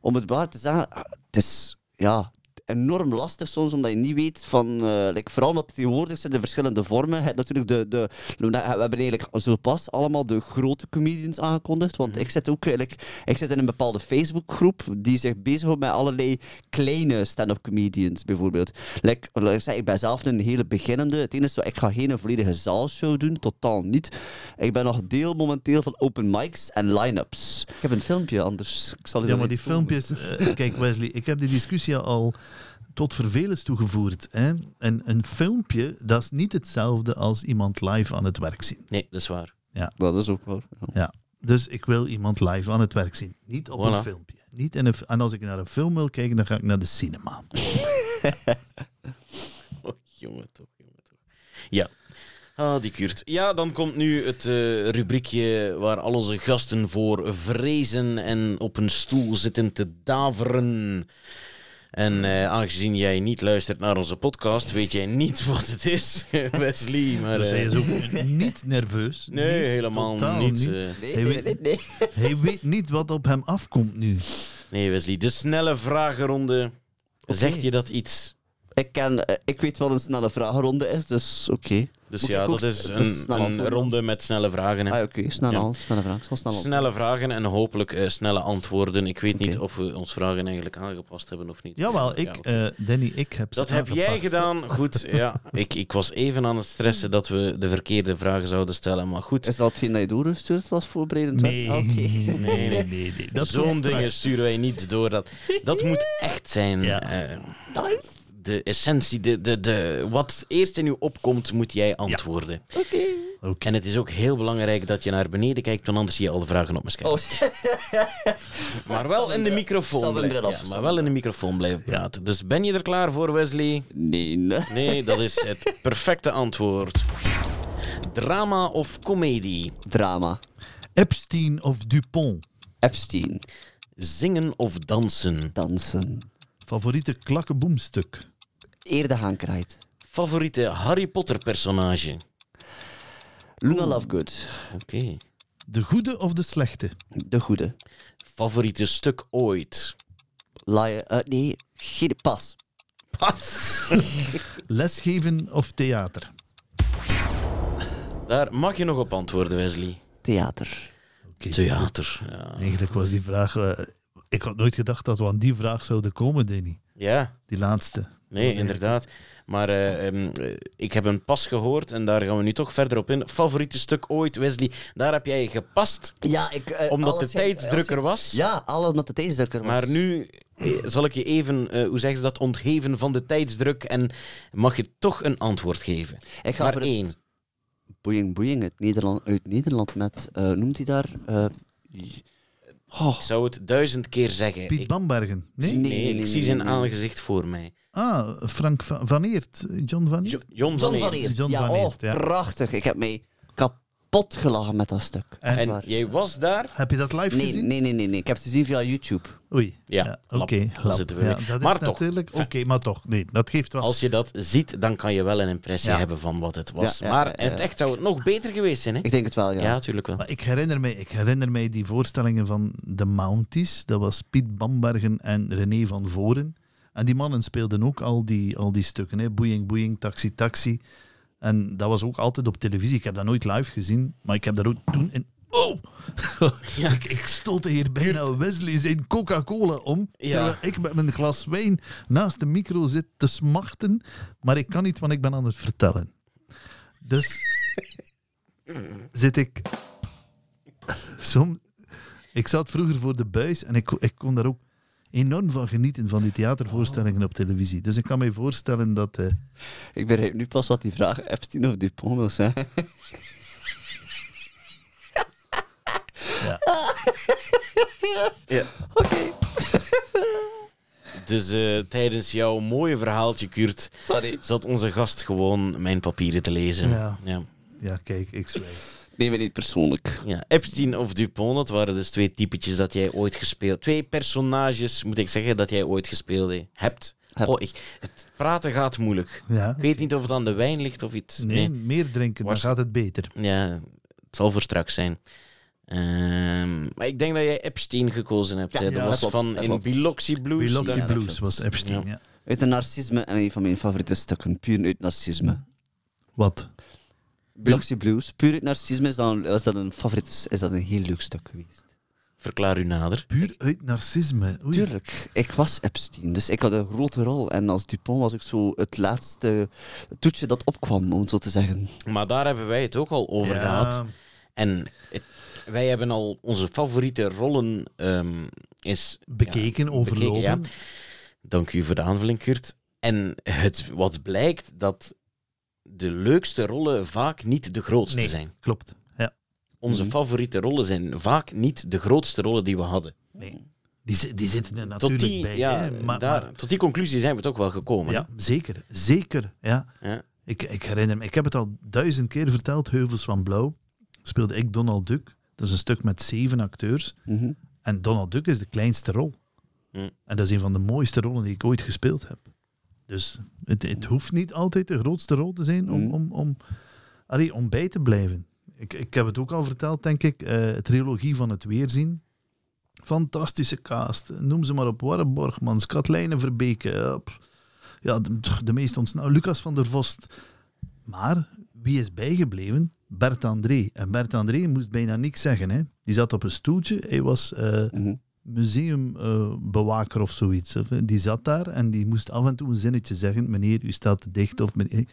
om het waar te zeggen, het is ja, enorm lastig soms, omdat je niet weet van, eh, like, vooral omdat tegenwoordig zijn de verschillende vormen. Je hebt natuurlijk de, de, we hebben eigenlijk zo pas allemaal de grote comedians aangekondigd, want ik zit ook eigenlijk, ik zit in een bepaalde Facebookgroep die zich bezighoudt met allerlei kleine stand-up comedians, bijvoorbeeld. Like, like ik, zeg, ik ben zelf een hele beginnende, het enige is, ik ga geen volledige zaalshow doen, totaal niet. Ik ben nog deel momenteel van open mics en line-ups. Ik heb een filmpje anders. Ik zal u Ja, maar die filmpjes... eh, *laughs* kijk, Wesley, ik heb die discussie al tot vervelens toegevoerd. Hè? En een filmpje, dat is niet hetzelfde als iemand live aan het werk zien. nee, dat is waar. Dat is ook waar. ja. Ja. Dus ik wil iemand live aan het werk zien. Niet op een filmpje. Niet in een, en als ik naar een film wil kijken, dan ga ik naar de cinema. *laughs* Oh, jongen toch, jongen toch. Ja. Ah, die Kurt. Ja, dan komt nu het eh, rubriekje waar al onze gasten voor vrezen en op een stoel zitten te daveren. En eh, aangezien jij niet luistert naar onze podcast, weet jij niet *laughs* wat het is, *laughs* Wesley. Maar, Dus hij eh, is ook niet nerveus. nee, Niet, helemaal niet. niet. eh. Nee, Hij nee, weet- nee, nee. *laughs* Hij weet niet wat op hem afkomt nu. nee, Wesley. De snelle vragenronde. Zegt je dat iets? Ik, ken, ik weet wat een snelle vragenronde is, dus oké. Dus Moet ja, dat is een, dus ronde met snelle vragen. hè. Ah, oké, snelle, Ja. snelle vraag. Ik zal snel Snelle vragen en hopelijk eh, snelle antwoorden. Ik weet niet of we ons vragen eigenlijk aangepast hebben of niet. Jawel, ik, Ja, oké. eh, Danny, ik heb ze dat heb jij gedaan. *laughs* Goed, ja. Ik, ik was even aan het stressen dat we de verkeerde vragen zouden stellen. Maar goed, Is dat hetgeen dat je doorgestuurd was voorbereidend? Nee? Ah, nee, nee, nee, nee. *laughs* Dat zo'n dingen sturen wij niet door. Dat, dat moet echt zijn. Ja. eh, Nice. De essentie, de, de, de, wat eerst in u opkomt, moet jij antwoorden. Oké. Oké. En het is ook heel belangrijk dat je naar beneden kijkt, want anders zie je al de vragen op mijn scherm. Oh, *laughs* maar wel in de microfoon blijven. Ja, maar wel in de microfoon blijven praten. Dus ben je er klaar voor, Wesley? nee. nee. Nee, dat is het perfecte antwoord. Drama of comedie? Drama. Epstein of Dupont? Epstein. Zingen of dansen? Dansen. Favoriete klakkenboomstuk? Eerder Haankraait. Favoriete Harry Potter personage? Luna Lovegood. Oké. De goede of de slechte? De goede. Favoriete stuk ooit? Lion. eh, nee, geen pas. Pas. *laughs* Lesgeven of theater? *laughs* Daar mag je nog op antwoorden, Wesley. Theater. Oké. Theater. Ja. Eigenlijk was die vraag... eh, ik had nooit gedacht dat we aan die vraag zouden komen, Danny. ja. Die laatste. Nee, inderdaad. Maar eh, ehm, eh, ik heb hem pas gehoord en daar gaan we nu toch verder op in. Favoriete stuk ooit, Wesley. Daar heb jij gepast, Ja, ik... eh, omdat de tijdsdrukker was. Ja, alle omdat de tijdsdrukker was. Maar nu zal ik je even, eh, hoe zeggen ze dat, ontgeven van de tijdsdruk en mag je toch een antwoord geven. ik ga maar voor één. het Boeing Boeing uit Nederland, uit Nederland met... eh, noemt hij daar... oh, Ik zou het duizend keer zeggen. Piet Bambergen. Nee? Nee, nee, nee, nee, ik zie zijn aangezicht voor mij. Ah, Frank van, Eert. John van Eert. Jo- John van John van Eert. John van oh, Eert, ja. prachtig. Ik heb mij kapot gelachen met dat stuk. En- jij was daar? Heb je dat live Nee, gezien? nee, nee, nee, nee. Ik heb het gezien via YouTube. Oei. Ja. Oké, lap. zitten we Ja, dat Maar is toch. natuurlijk... Oké, maar toch. Nee, dat geeft wel... Als je dat ziet, dan kan je wel een impressie Ja. hebben van wat het was. Ja, ja, maar in het echt zou het nog beter geweest zijn, hè? Ik denk het wel, ja. Ja, natuurlijk wel. Maar ik herinner, mij, ik herinner mij die voorstellingen van de Mounties. Dat was Piet Bambergen en René van Voren. En die mannen speelden ook al die, al die stukken. Hè. Boeing, boeing, taxi, taxi. En dat was ook altijd op televisie. Ik heb dat nooit live gezien. Maar ik heb dat ook toen in... Oh! *laughs* ik, ik stootte hier bijna Wesley zijn Coca-Cola om. Ja. Terwijl ik met mijn glas wijn naast de micro zit te smachten. Maar ik kan niet, want ik ben aan het vertellen. Dus *laughs* zit ik *laughs* Som, ik zat vroeger voor de buis en ik, ik kon daar ook enorm van genieten van die theatervoorstellingen op televisie. Dus ik kan me voorstellen dat... eh, Ik begrijp nu pas wat die vraag Epstein of Dupont wil zeggen. Ja. Oké. Dus eh, tijdens jouw mooie verhaaltje, Kurt, Sorry. zat onze gast gewoon mijn papieren te lezen. Ja. Ja. ja, kijk, ik zwijg. Neem me niet persoonlijk. Ja, Epstein of Dupont, dat waren dus twee typetjes dat jij ooit gespeeld... Twee personages, moet ik zeggen, dat jij ooit gespeeld he- hebt. Goh, ik, het praten gaat moeilijk. Ja. Ik weet niet of het aan de wijn ligt of iets. Nee, meer drinken, dan gaat het beter. Ja, het zal voor straks zijn. Ehm, maar ik denk dat jij Epstein gekozen hebt. Ja, dat ja, was dat van dat in klopt. Biloxi Blues. Biloxi Blues was Epstein, Ja. ja. Uit een narcisme en een van mijn favoriete stukken. Puur uit narcisme. Wat? Biloxi Blues. Puur uit narcisme is dat, een, is dat een favoriet. Is dat een heel leuk stuk geweest. Verklaar u nader. Puur uit narcisme. Oei. Tuurlijk. Ik was Epstein, dus ik had een grote rol. En als Dupont was ik zo het laatste toetje dat opkwam, om het zo te zeggen. Maar daar hebben wij het ook al over Ja, gehad. En het- wij hebben al onze favoriete rollen ehm is, Bekeken, ja, overlopen. ja. Dank u voor de aanvulling, Kurt. En het, wat blijkt, dat de leukste rollen vaak niet de grootste Nee. zijn. Klopt. Ja. Onze Mhm. favoriete rollen zijn vaak niet de grootste rollen die we hadden. Nee. Die, die zitten er Tot natuurlijk die, bij. ja, hè. Maar, daar, maar- tot die conclusie zijn we toch wel gekomen. ja, zeker. Zeker. Ja. Ja. Ik, ik herinner me, ik heb het al duizend keer verteld, Heuvels van Blauw. Speelde ik Donald Duck. Dat is een stuk met zeven acteurs. Mhm. En Donald Duck is de kleinste rol. Hm. En dat is een van de mooiste rollen die ik ooit gespeeld heb. Dus het, het hoeft niet altijd de grootste rol te zijn om, Hm. om, om, allee, om bij te blijven. Ik, ik heb het ook al verteld, denk ik. eh trilogie van het weerzien. Fantastische cast. Noem ze maar op. Warre Borgmans, Katlijne Verbeke. ja, de, de meest ontsnappen. Lucas van der Vost. Maar wie is bijgebleven? Bert André. En Bert André moest bijna niks zeggen. Hè. Die zat op een stoeltje. Hij was eh, Mhm. Museumbewaker of zoiets. Of, eh, Die zat daar en die moest af en toe een zinnetje zeggen. Meneer, u staat te dicht. Of meneer...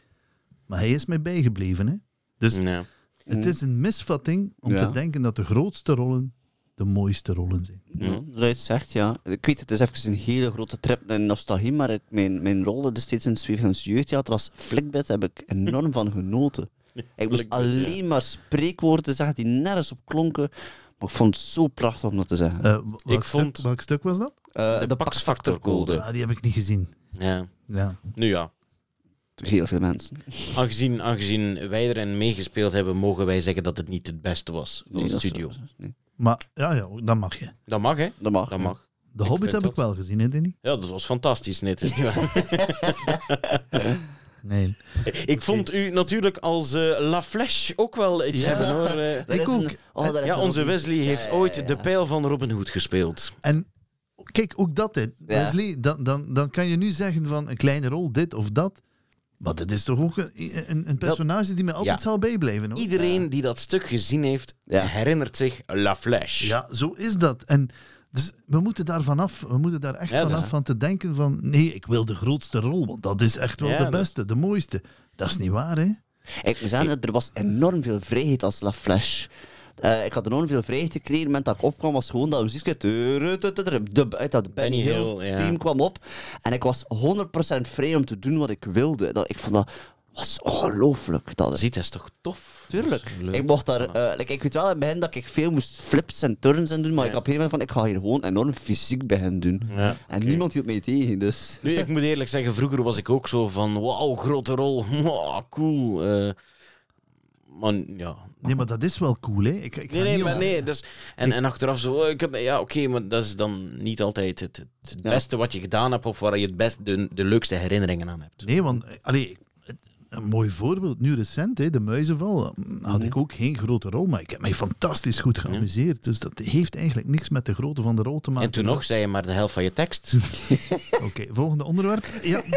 Maar hij is mij bijgebleven. Hè. Dus Ja. het is een misvatting om Ja. te denken dat de grootste rollen de mooiste rollen zijn. Ja, zegt, ja. Ik weet, het is even een hele grote trip in nostalgie, maar ik, mijn, mijn rol destijds in het Zweefgens Jeugdtheater als Flikbed heb ik enorm van genoten. *laughs* Ik moest alleen maar spreekwoorden zeggen die nergens op klonken, maar ik vond het zo prachtig om dat te zeggen. Eh, w- welk, Ik vond- stuk, welk stuk was dat? Eh, de Pax-factor-code. Ah, die heb ik niet gezien. Ja. Ja. Nu ja, Heel veel mensen. aangezien, aangezien wij erin meegespeeld hebben, mogen wij zeggen dat het niet het beste was van Nee, de studio. zo. Nee, Maar ja, ja, dat mag je. Dat mag, hè? dat mag. Dat mag. De Hobbit heb ik wel gezien, hè, Danny? Ja, dat was fantastisch net. Is niet waar. *laughs* Nee. Ik vond u natuurlijk als eh La Flèche ook wel iets Ja. hebben hoor. eh. Ik is ook. een- oh, ja, onze Wesley Ja, heeft ja, ooit ja. de pijl van Robin Hood gespeeld. En kijk, ook dat. Ja. Wesley, dan, dan, dan kan je nu zeggen van een kleine rol, dit of dat. Maar dat is toch ook een, een, een personage die me altijd Ja. zal bijblijven. Hoor. Iedereen die dat stuk gezien heeft, Ja. herinnert zich La Flèche. Ja, zo is dat. En Dus we moeten daar vanaf. We moeten daar echt Ja, dat vanaf van te denken van... Nee, ik wil de grootste rol, want dat is echt wel Ja, de dat- beste, de mooiste. Dat is niet waar, hè? Ik moet zeggen, er was enorm veel vrijheid als La Flash. Eh, ik had enorm veel vrijheid gekregen. Het moment dat ik opkwam was gewoon dat muziekje... de- Uit dat Benny Hill team kwam op. En ik was 100% vrij om te doen wat ik wilde. Dat, ik vond dat was ongelooflijk. Dat, Ziet, dat is toch tof? Tuurlijk. Ik mocht daar... eh, like, ik weet wel in het begin dat ik veel moest flips en turns en doen, maar Ja. ik had op een gegeven moment van, ik ga hier gewoon enorm fysiek beginnen doen. Ja, En niemand hield mij tegen, dus... Nu, ik moet eerlijk zeggen, vroeger was ik ook zo van, wauw, grote rol, *laughs* wow, cool. eh, maar ja. Nee, maar dat is wel cool, hè? Ik, ik ga Nee, nee, niet maar om- nee. Dus, en, en achteraf zo, oh, ik heb, ja, oké, maar dat is dan niet altijd het, het, het Ja. beste wat je gedaan hebt of waar je het best de, de leukste herinneringen aan hebt. Nee, want... eh, Allee, een mooi voorbeeld, nu recent, hè, de muizenval, Mhm. had ik ook geen grote rol, maar ik heb mij fantastisch goed geamuseerd. Dus dat heeft eigenlijk niks met de grootte van de rol te maken. En toen nog zei je maar de helft van je tekst. *laughs* Oké, volgende onderwerp. Ja, *laughs*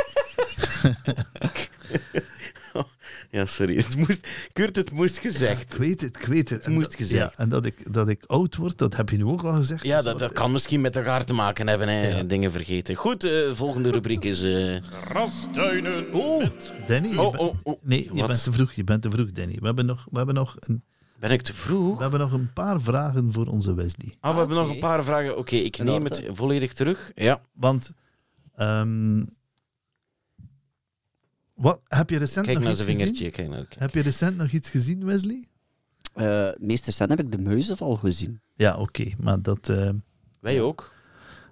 ja, sorry. Het moest, Kurt, het moest gezegd. ik weet het, ik weet het. Het En moest dat- gezegd. Ja, en dat ik, dat ik oud word, dat heb je nu ook al gezegd. Ja, Dus dat, dat kan misschien met elkaar te maken hebben, hè. Ja. dingen vergeten. Goed, eh, volgende rubriek is... eh, Rastuinen. Oh, Danny, Oh, oh, oh. nee, je Wat? bent te vroeg, je bent te vroeg, Danny. We hebben nog, we hebben nog, een, Ben ik te we vroeg? hebben nog een paar vragen voor onze Wesley. Ah, we hebben nog een paar vragen. Oké, ik neem het volledig terug. Ja. Want, ehm, wat, heb je recent Kijk nog naar iets zijn gezien? vingertje. Kijk naar, kijk. Heb je recent nog iets gezien, Wesley? Eh meester Sen heb ik de muizenval gezien. Ja, oké, maar dat... eh, Wij ook?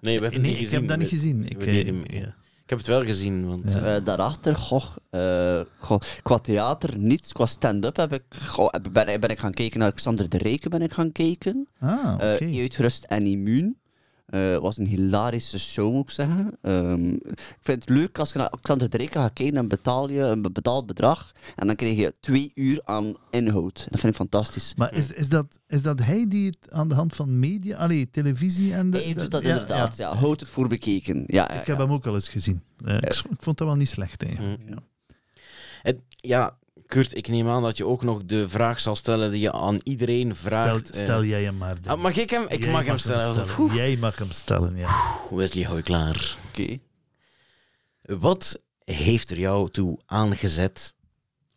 Nee, we hebben nee, niet ik gezien. heb dat niet gezien. Ik, we eh, deden- ja. Ik heb het wel gezien, want... Ja. daarachter, goh, eh, goh, qua theater niets, qua stand-up heb ik, goh, ben, ben ik gaan kijken naar Xander de Rijken ben ik gaan kijken. Ah, oké. Eh, Uitgerust en immuun. Eh was een hilarische show, moet ik zeggen. Ehm, ik vind het leuk als je naar Xander de Rijken gaat kijken, dan betaal je een betaald bedrag en dan krijg je twee uur aan inhoud. Dat vind ik fantastisch. Maar is, is, dat, is dat hij die het aan de hand van media, allee, televisie en de... Hij doet dat ja, inderdaad, ja. ja. Houd het voor bekeken. Ja, ja, Ik heb ja. hem ook al eens gezien. Eh, ik vond dat wel niet slecht eigenlijk. Mm. Ja. het- ja, Kurt, ik neem aan dat je ook nog de vraag zal stellen die je aan iedereen vraagt. eh. stel jij hem maar. Ah, mag ik hem? Ik Jij mag hem stellen. Jij mag hem stellen, ja. Wesley, hou je klaar. Oké. Wat heeft er jou toe aangezet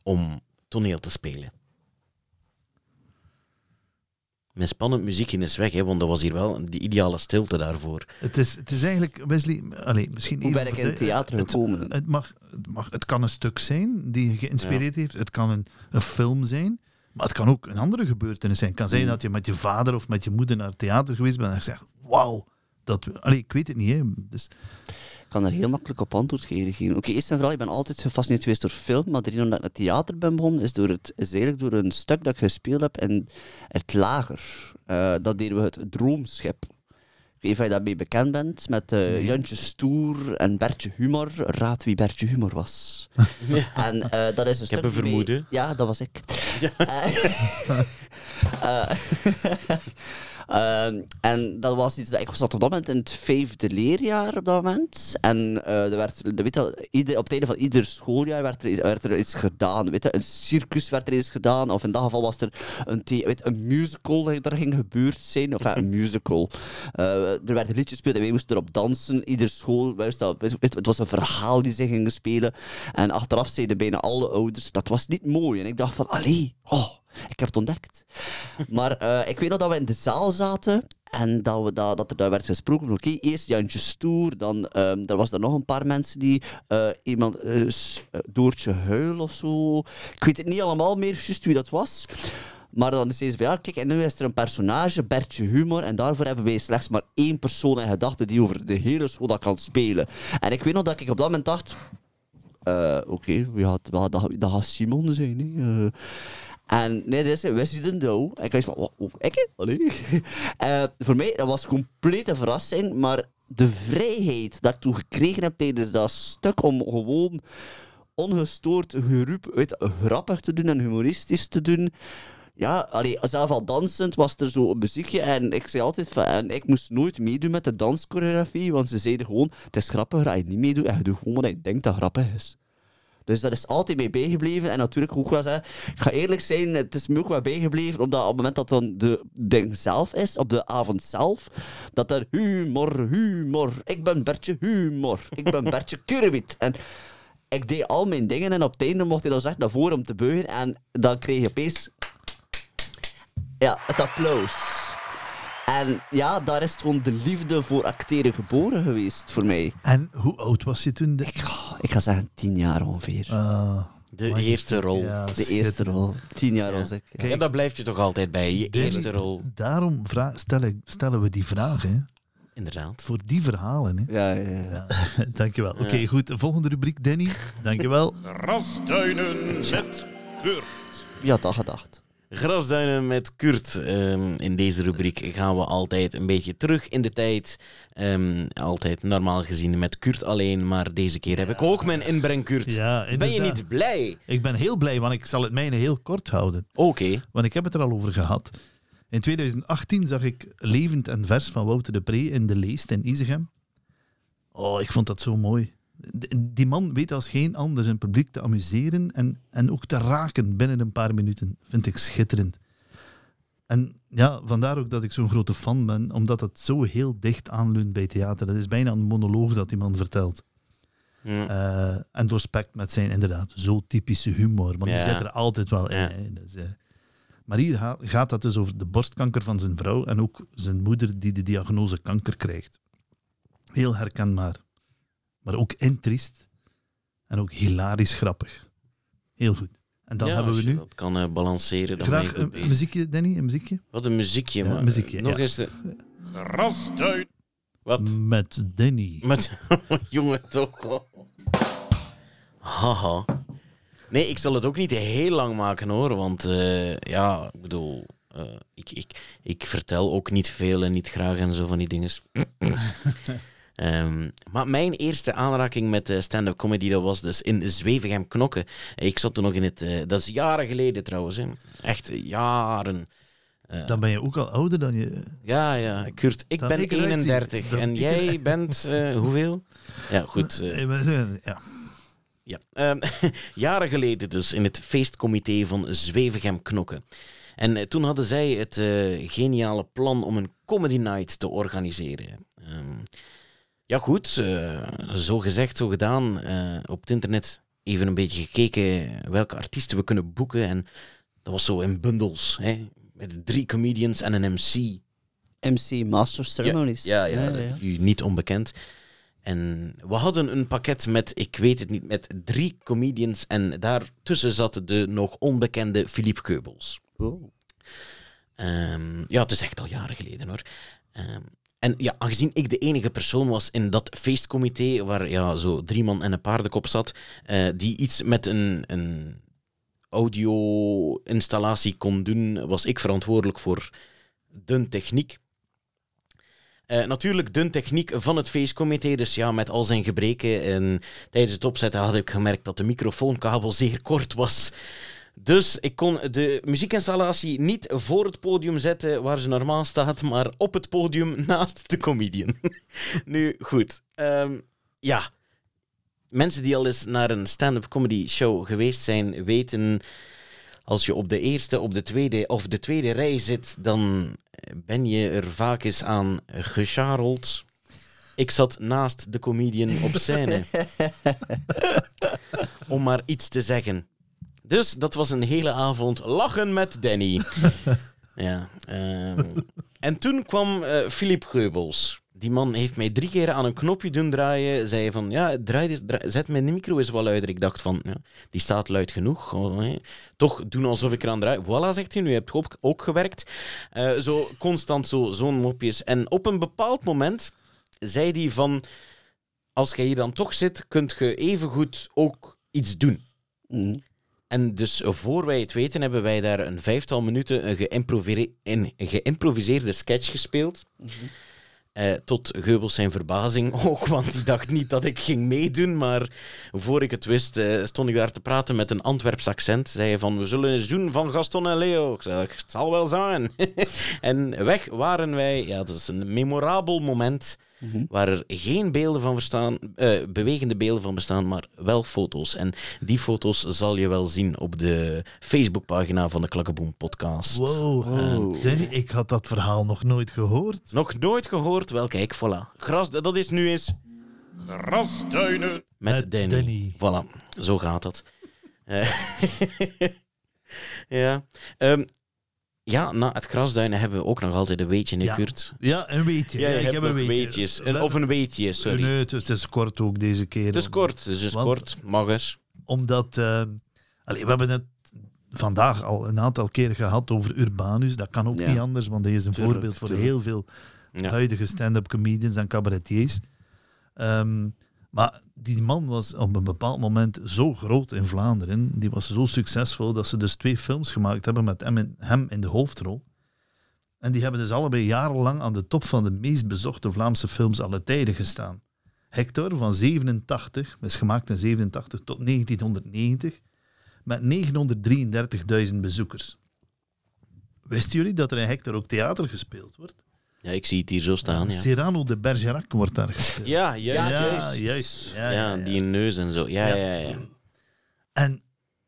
om toneel te spelen? Mijn spannend muziekje is weg, hè, want dat was hier wel die ideale stilte daarvoor. Het is, het is eigenlijk, Wesley, allee, misschien Hoe even ben ik in de- het theater het- gekomen? Het, mag, het, mag, het kan een stuk zijn die je geïnspireerd heeft. Het kan een, een film zijn. Maar het kan ook een andere gebeurtenis zijn. Het kan zijn Mm. dat je met je vader of met je moeder naar het theater geweest bent en je zegt, wauw. Dat, allee, ik weet het niet. Hè. Dus, kan er heel makkelijk op antwoord geven. Oké, eerst en vooral, ik ben altijd gefascineerd geweest door film, maar de reden omdat ik naar theater ben begonnen, is, door het, is eigenlijk door een stuk dat ik gespeeld heb in het lager. Eh, dat deden we het Droomschip. Ik weet niet of je daarmee bekend bent, met eh, Jantje Stoer en Bertje Humor. Raad wie Bertje Humor was. *laughs* En eh, dat is een Ik heb stuk een die wij- vermoeden. Ja, dat was ik. Eh, *laughs* *laughs* eh, Ehm, en dat was iets dat ik zat op dat moment in het vijfde leerjaar op dat moment. En eh, er werd, weet je, ieder, op het einde van ieder schooljaar werd er, werd er iets gedaan. Weet je, een circus werd er iets gedaan. Of in dat geval was er een, weet, een musical dat er ging gebeurd zijn. Of ja, een *laughs* musical. Eh, er werden liedjes gespeeld en wij moesten erop dansen. Ieder school, wist dat, weet het was een verhaal die ze gingen spelen. En achteraf zeiden bijna alle ouders, dat was niet mooi. En ik dacht van, allee, oh, ik heb het ontdekt. Maar eh, ik weet nog dat we in de zaal zaten en dat, we, dat, dat er daar werd gesproken oké, eerst Jantje Stoer, dan ehm er was er nog een paar mensen die eh, iemand, eh, Doortje Huil of zo. Ik weet het niet allemaal meer juist wie dat was. Maar dan zei ze van ja, kijk, en nu is er een personage, Bertje Humor, en daarvoor hebben wij slechts maar één persoon in gedachten die over de hele school dat kan spelen. En ik weet nog dat ik op dat moment dacht, oké, wel, dat, dat gaat Simon zijn. En nee, dat Wesley de Douw. En ik dacht van, wat, ik? Allee. *laughs* Eh, voor mij, dat was complete verrassing, maar de vrijheid dat ik toen gekregen heb tijdens dat stuk om gewoon ongestoord geroep, weet, grappig te doen en humoristisch te doen. Ja, allee, zelf al dansend was er zo een muziekje en ik zei altijd van, en ik moest nooit meedoen met de danschoreografie, want ze zeiden gewoon, het is grappiger als je niet meedoet en je doet gewoon wat je denkt dat grappig is. Dus dat is altijd mee bijgebleven. En natuurlijk ook wel zeggen, ik ga eerlijk zijn, het is me ook wel bijgebleven, omdat op het moment dat dan de ding zelf is, op de avond zelf, dat er humor, humor, ik ben Bertje humor, ik ben Bertje *laughs* Kurwiet. En ik deed al mijn dingen en op het einde mocht hij dan zeggen naar voren om te buigen en dan kreeg je opeens ja, het applaus. En ja, daar is gewoon de liefde voor acteren geboren geweest voor mij. En hoe oud was je toen? De... Ik ga, ik ga zeggen tien jaar ongeveer. Ah, De eerste rol. Ja, de eerste rol. Tien jaar Ja. was ik. ja. Ja, daar blijf je toch altijd bij, je eerste rol. Daarom stellen, stellen we die vragen. Hè? Inderdaad. Voor die verhalen. Hè? Ja, ja, ja. Ja, *laughs* dankjewel. Oké, goed. Volgende rubriek, Danny. Dankjewel. Grasduinen met Kurt. Wie had dat gedacht? Grasduinen met Kurt. Ehm, in deze rubriek gaan we altijd een beetje terug in de tijd. Ehm, altijd normaal gezien met Kurt alleen, maar deze keer heb ik ook mijn inbreng, Kurt. Ja, ben je niet blij? Ik ben heel blij, want ik zal het mijne heel kort houden. Oké. Want ik heb het er al over gehad. In 2018 zag ik Levend en Vers van Wouter de Pre in de Leest in Izegem. Oh, ik vond dat zo mooi. Die man weet als geen ander zijn publiek te amuseren en, en ook te raken binnen een paar minuten. Vind ik schitterend. En ja, vandaar ook dat ik zo'n grote fan ben, omdat het zo heel dicht aanleunt bij theater. Dat is bijna een monoloog dat die man vertelt. Ja. Eh, en doorspekt met zijn inderdaad zo typische humor. Want Ja. die zit er altijd wel in. Ja. Dus, eh, maar hier ga- gaat het dus over de borstkanker van zijn vrouw en ook zijn moeder die de diagnose kanker krijgt. Heel herkenbaar. Maar ook intriest en ook hilarisch grappig. Heel goed. En dan Ja, hebben we nu dat kan eh, balanceren. Dan graag een, muziekje, Danny, een muziekje. Wat een muziekje, Ja, maar muziekje, nog ja. eens de... Grasduin. Wat? Met Danny. Met... *laughs* Jongen, toch wel. Haha. Nee, ik zal het ook niet heel lang maken hoor, want eh, ja, ik bedoel, eh, ik, ik, ik vertel ook niet veel en niet graag en zo van die dingen. *laughs* Ehm, maar mijn eerste aanraking met eh, stand-up comedy, dat was dus in Zwevegem Knokken. Ik zat toen nog in het, eh, dat is jaren geleden trouwens, hè. echt jaren. Eh, Dan ben je ook al ouder dan je... ja, ja, Kurt, ik ben ik eruit zie. 31 Dan en ik jij bent *laughs* hoeveel? Ja, goed. Ja. ja. Ehm, *laughs* jaren geleden dus in het feestcomité van Zwevegem Knokken. En toen hadden zij het geniale plan om een comedy night te organiseren. Ehm, ja goed, eh, zo gezegd, zo gedaan. Eh, op het internet even een beetje gekeken welke artiesten we kunnen boeken. En dat was zo in bundels, hè, met drie comedians en een MC. MC Master Ceremonies. Ja, ja, u niet onbekend. En we hadden een pakket met, ik weet het niet, met drie comedians. En daartussen zat de nog onbekende Philippe Keubels. Oh. Ehm, ja, het is echt al jaren geleden hoor. Ehm, en ja, aangezien ik de enige persoon was in dat feestcomité, waar ja, zo drie man en een paardenkop zat, eh, die iets met een, een audio-installatie kon doen, was ik verantwoordelijk voor de techniek. Eh, natuurlijk de techniek van het feestcomité, dus ja, met al zijn gebreken. En tijdens het opzetten had ik gemerkt dat de microfoonkabel zeer kort was. Dus ik kon de muziekinstallatie niet voor het podium zetten waar ze normaal staat, maar op het podium *laughs* naast de comedian. *laughs* nu, goed. Ehm, ja. Mensen die al eens naar een stand-up comedy show geweest zijn, weten... Als je op de eerste, op de tweede of de tweede rij zit, dan ben je er vaak eens aan gecharreld. Ik zat naast de comedian op scène. *laughs* Om maar iets te zeggen. Dus dat was een hele avond lachen met Danny. *laughs* ja. ehm, en toen kwam eh Philippe Geubels. Die man heeft mij drie keer aan een knopje doen draaien. Zei van, ja, draai, draai- zet mijn micro eens wat luider. Ik dacht van, ja, die staat luid genoeg. Oh. Toch doen alsof ik eraan draai. Voilà, zegt hij, nu hebt je ook, ook gewerkt. Eh, zo constant zo, zo'n mopjes. En op een bepaald moment zei hij van, als jij hier dan toch zit, kunt je evengoed ook iets doen. Mhm. En dus voor wij het weten, hebben wij daar een vijftal minuten een, geïmproviseerde sketch gespeeld. Eh, tot Geubels zijn verbazing ook, want die dacht niet dat ik ging meedoen. Maar voor ik het wist, eh, stond ik daar te praten met een Antwerps accent. Zei hij van, we zullen eens doen van Gaston en Leo. Ik zei, het zal wel zijn. *laughs* en weg waren wij. Ja, dat is een memorabel moment. Mhm. waar er geen beelden van bestaan, eh, bewegende beelden van bestaan, maar wel foto's. En die foto's zal je wel zien op de Facebookpagina van de Klakkeboom podcast. Wow. Wow. Danny, ik had dat verhaal nog nooit gehoord. Nog nooit gehoord? Wel, kijk, voilà. Gras, dat is nu eens Grasduinen. met, Met Danny. Danny. Voilà, zo gaat dat. Eh, *laughs* ja. Ehm, ja, na het grasduinen hebben we ook nog altijd een weetje, hè, Ja. Kurt? Ja, een weetje. Ja, ik heb een weetje. weetjes. We Een- of een weetje, sorry. Nee, het is, het is kort ook deze keer. Het is kort, dus het is Want- kort. Mag eens. Omdat, allee, we hebben het vandaag al een aantal keren gehad over Urbanus. Dat kan ook Ja. niet anders, want hij is een Tuurlijk, voorbeeld voor tuurlijk. heel veel huidige stand-up comedians en cabaretiers. Ehm, maar die man was op een bepaald moment zo groot in Vlaanderen. Die was zo succesvol dat ze dus twee films gemaakt hebben met hem in, de hoofdrol. En die hebben dus allebei jarenlang aan de top van de meest bezochte Vlaamse films alle tijden gestaan. Hector van 87, is gemaakt in 87 tot 1990, met 933.000 bezoekers. Wisten jullie dat er in Hector ook theater gespeeld wordt? Ja, ik zie het hier zo staan, ja. Cyrano de Bergerac wordt daar gespeeld. Ja, juist. Ja, juist. juist. Ja, Ja, ja, ja. die neus en zo. Ja, Ja. ja, ja. En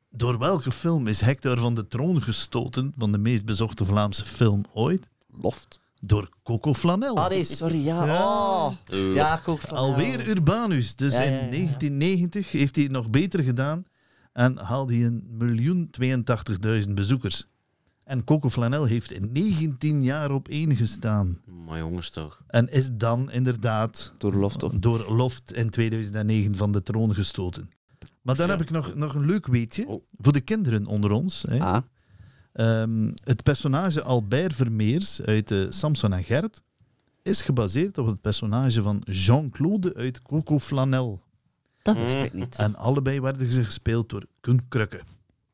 door welke film is Hector van de troon gestoten van de meest bezochte Vlaamse film ooit? Loft. Door Coco Flanel. Ah nee, sorry, ja. Ja. Oh. Ja, van... Alweer Urbanus. Dus Ja, ja, in ja, ja. 1990 heeft hij het nog beter gedaan en haalde hij een miljoen 82.000 bezoekers. En Coco Flanel heeft in 19 jaar op één gestaan. Maar jongens toch. En is dan inderdaad Door Loft op. door Loft in 2009 van de troon gestoten. Maar dan Ja. heb ik nog, nog een leuk weetje Oh. voor de kinderen onder ons. Hè. Ah. Ehm, het personage Albert Vermeers uit eh, Samson en Gert is gebaseerd op het personage van Jean-Claude uit Coco Flanel. Dat wist ik niet. En allebei werden ze gespeeld door Koen Krukke.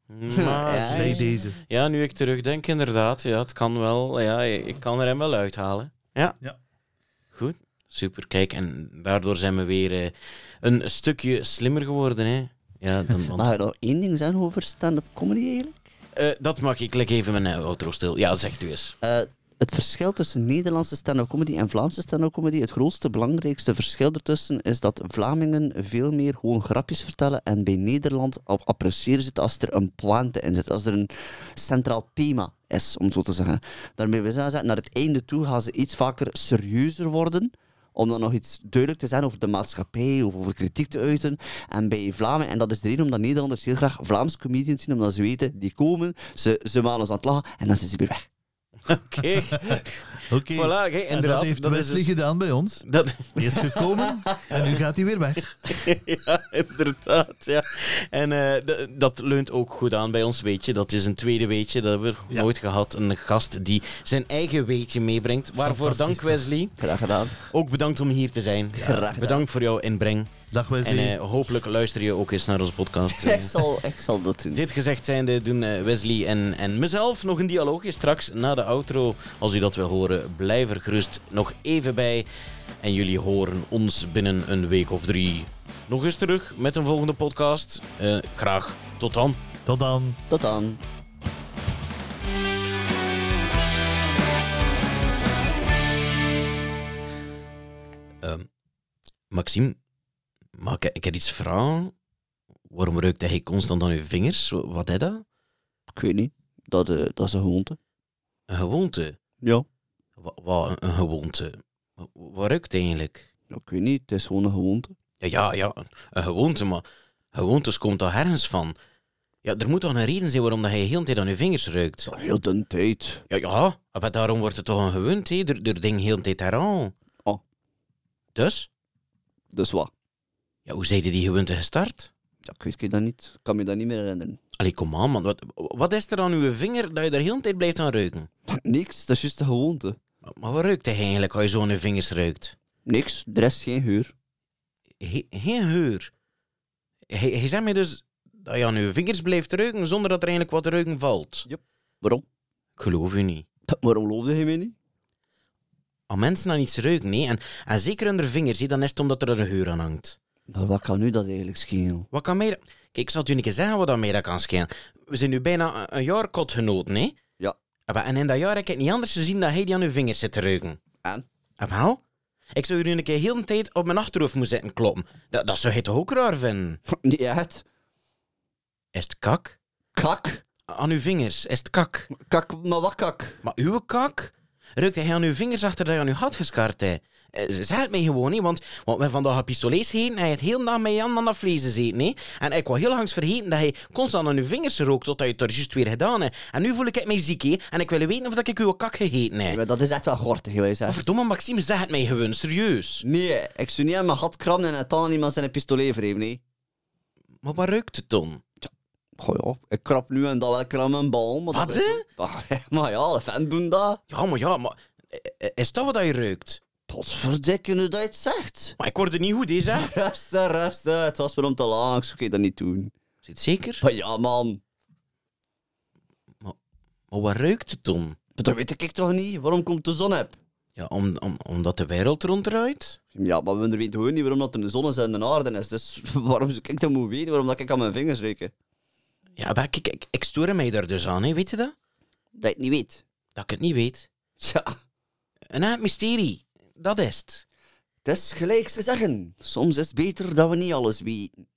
*laughs* Maar, Ja, Bij deze. Ja, nu ik terugdenk, inderdaad. Ja, het kan wel. Ja, ik kan er hem wel uithalen. Ja. Ja. Goed. Super. Kijk, en daardoor zijn we weer eh, een stukje slimmer geworden. Hè? Ja, dan, *laughs* want, Mag ik nog één ding zeggen over stand-up comedy eigenlijk? Eh, dat mag ik. Leg even mijn eh, outro stil. Ja, zegt u eens. Eh, het verschil tussen Nederlandse stand-up comedy en Vlaamse stand-up comedy, het grootste, belangrijkste verschil ertussen is dat Vlamingen veel meer gewoon grapjes vertellen en bij Nederland op appreciëren ze het als er een pointe in zit, als er een centraal thema is, om zo te zeggen. Daarmee wil zeggen, naar het einde toe gaan ze iets vaker serieuzer worden, om dan nog iets duidelijk te zijn over de maatschappij of over kritiek te uiten. En bij Vlamingen, en dat is de reden omdat Nederlanders heel graag Vlaamse comedians zien, omdat ze weten, die komen, ze, ze maken ons aan het lachen en dan zijn ze weer weg. *laughs* Oké. Oké. Voilà, kijk, en inderdaad. dat heeft is Wesley dus- gedaan bij ons. dat, Hij is gekomen en nu gaat hij weer weg. *laughs* ja, inderdaad. Ja. En eh, d- dat leunt ook goed aan bij ons weetje. Dat is een tweede weetje. Dat hebben we Ja. nooit gehad. Een gast die zijn eigen weetje meebrengt. Waarvoor dank, Fantastisch, toch? Wesley. Graag gedaan. Ook bedankt om hier te zijn. Graag gedaan. Bedankt voor jouw inbreng. Dag En Wesley. eh, hopelijk luister je ook eens naar onze podcast. *laughs* eh. Ik zal, ik zal dat doen. Dit gezegd zijnde doen eh, Wesley en, en mezelf nog een dialoogje straks na de outro. Als u dat wil horen, blijf er gerust nog even bij. En jullie horen ons binnen een week of drie nog eens terug met een volgende podcast. Eh, graag tot dan. Tot dan. Tot dan. Ehm, Maxime, mag ik, ik heb iets vragen? Waarom ruikt hij constant aan uw vingers? Wat is dat? Ik weet niet. Dat, eh, dat is een gewoonte. Een gewoonte? Ja. Wat, wat een, een gewoonte? Wat, wat ruikt eigenlijk? Ik weet niet. Het is gewoon een gewoonte. Ja, ja, ja, een- een gewoonte, maar gewoontes komt daar ergens van. Ja, er moet toch een reden zijn waarom dat hij heel de tijd aan je vingers ruikt? Dat heel de tijd. Ja, ja, maar daarom wordt het toch een gewoonte, hè? Er, er ding heel de tijd eraan. Oh. Dus? Dus wat? Ja, hoe zei je die gewoonte gestart? Ja, ik weet dat niet. Ik kan me dat niet meer herinneren. Allee, kom aan, man. Wat, wat is er aan uw vinger dat je daar heel de tijd blijft aan ruiken? *laughs* Niks. Dat is juist een gewoonte. Maar, wat ruikt hij eigenlijk als je zo aan je vingers ruikt? Niks. Er is geen geur. He- geen geur. Hij, hij zegt mij dus dat je aan je vingers blijft ruiken zonder dat er eigenlijk wat ruiken valt. Waarom? Ik geloof u niet. *laughs* Waarom geloofde je mij niet? Als mensen aan iets ruiken, nee, en, en zeker aan de vingers, dan is het omdat er een geur aan hangt. Maar wat kan nu dat eigenlijk schelen? Wat kan mij dat... Kijk, ik zal het u een keer zeggen wat dat mij dat kan schelen. We zijn nu bijna een, een jaar kotgenoten, hè? Ja. Ah, maar En in dat jaar heb ik niet anders gezien dat hij die aan uw vingers zit te ruiken. En? Ah, wel? Ik zou hier nu een keer heel de tijd op mijn achterhoofd moeten zitten kloppen. Dat, dat zou hij toch ook raar vinden? *laughs* Niet echt. Is het kak? Kak. Aan uw vingers, is het kak? Kak, maar wat kak? Maar uw kak? Ruikt hij aan uw vingers achter dat je aan uw had geschaard hebt? Eh, Zeg het mij gewoon niet, want, want we vandaag een pistolees heen en hij het heel dag met Jan aan dat vlees gezeten. hè. En ik wou heel langs vergeten dat hij constant aan uw vingers rookt totdat je het er juist weer gedaan hebt. En nu voel ik mij ziek, hè, en ik wil weten of dat ik uw kak gegeten heb. Ja, dat is echt wel gortig geweest, hè. Verdomme, Maxime, zeg het mij gewoon, serieus. Nee, ik zou niet aan mijn gat krabben en het dan aan iemand zijn pistolet wrijven, nee. Maar wat ruikt het dan? Goh ja, ik krap nu en dan wel krab mijn bal. Maar Wat, dat is- Ah, *laughs* Maar ja, de fan doen dat. Ja, maar ja, maar... eh, Is dat wat hij ruikt? Potverdikke, nu dat je het zegt. Maar ik word er niet goed, hè, zeg. *laughs* Rusten, rusten. Het was maar om te langs. Oké, dat niet doen. Zit zeker? Maar ja, man. Maar wat ruikt het dan? Maar Dat weet ik toch niet. Waarom komt de zon op? Ja, om, om, omdat de wereld ronddraait? Ja, maar we weten gewoon niet waarom dat er de zon is en de aarde is. Dus *laughs* waarom zou ik dat moeten weten? Waarom dat ik aan mijn vingers ruiken? Ja, maar kijk, ik, ik stoor mij daar dus aan, hè, weet je dat? Dat je het niet weet. Dat ik het niet weet. *laughs* Tja, Een mysterie dat is het. Het is gelijk ze zeggen. Soms is het beter dat we niet alles weten.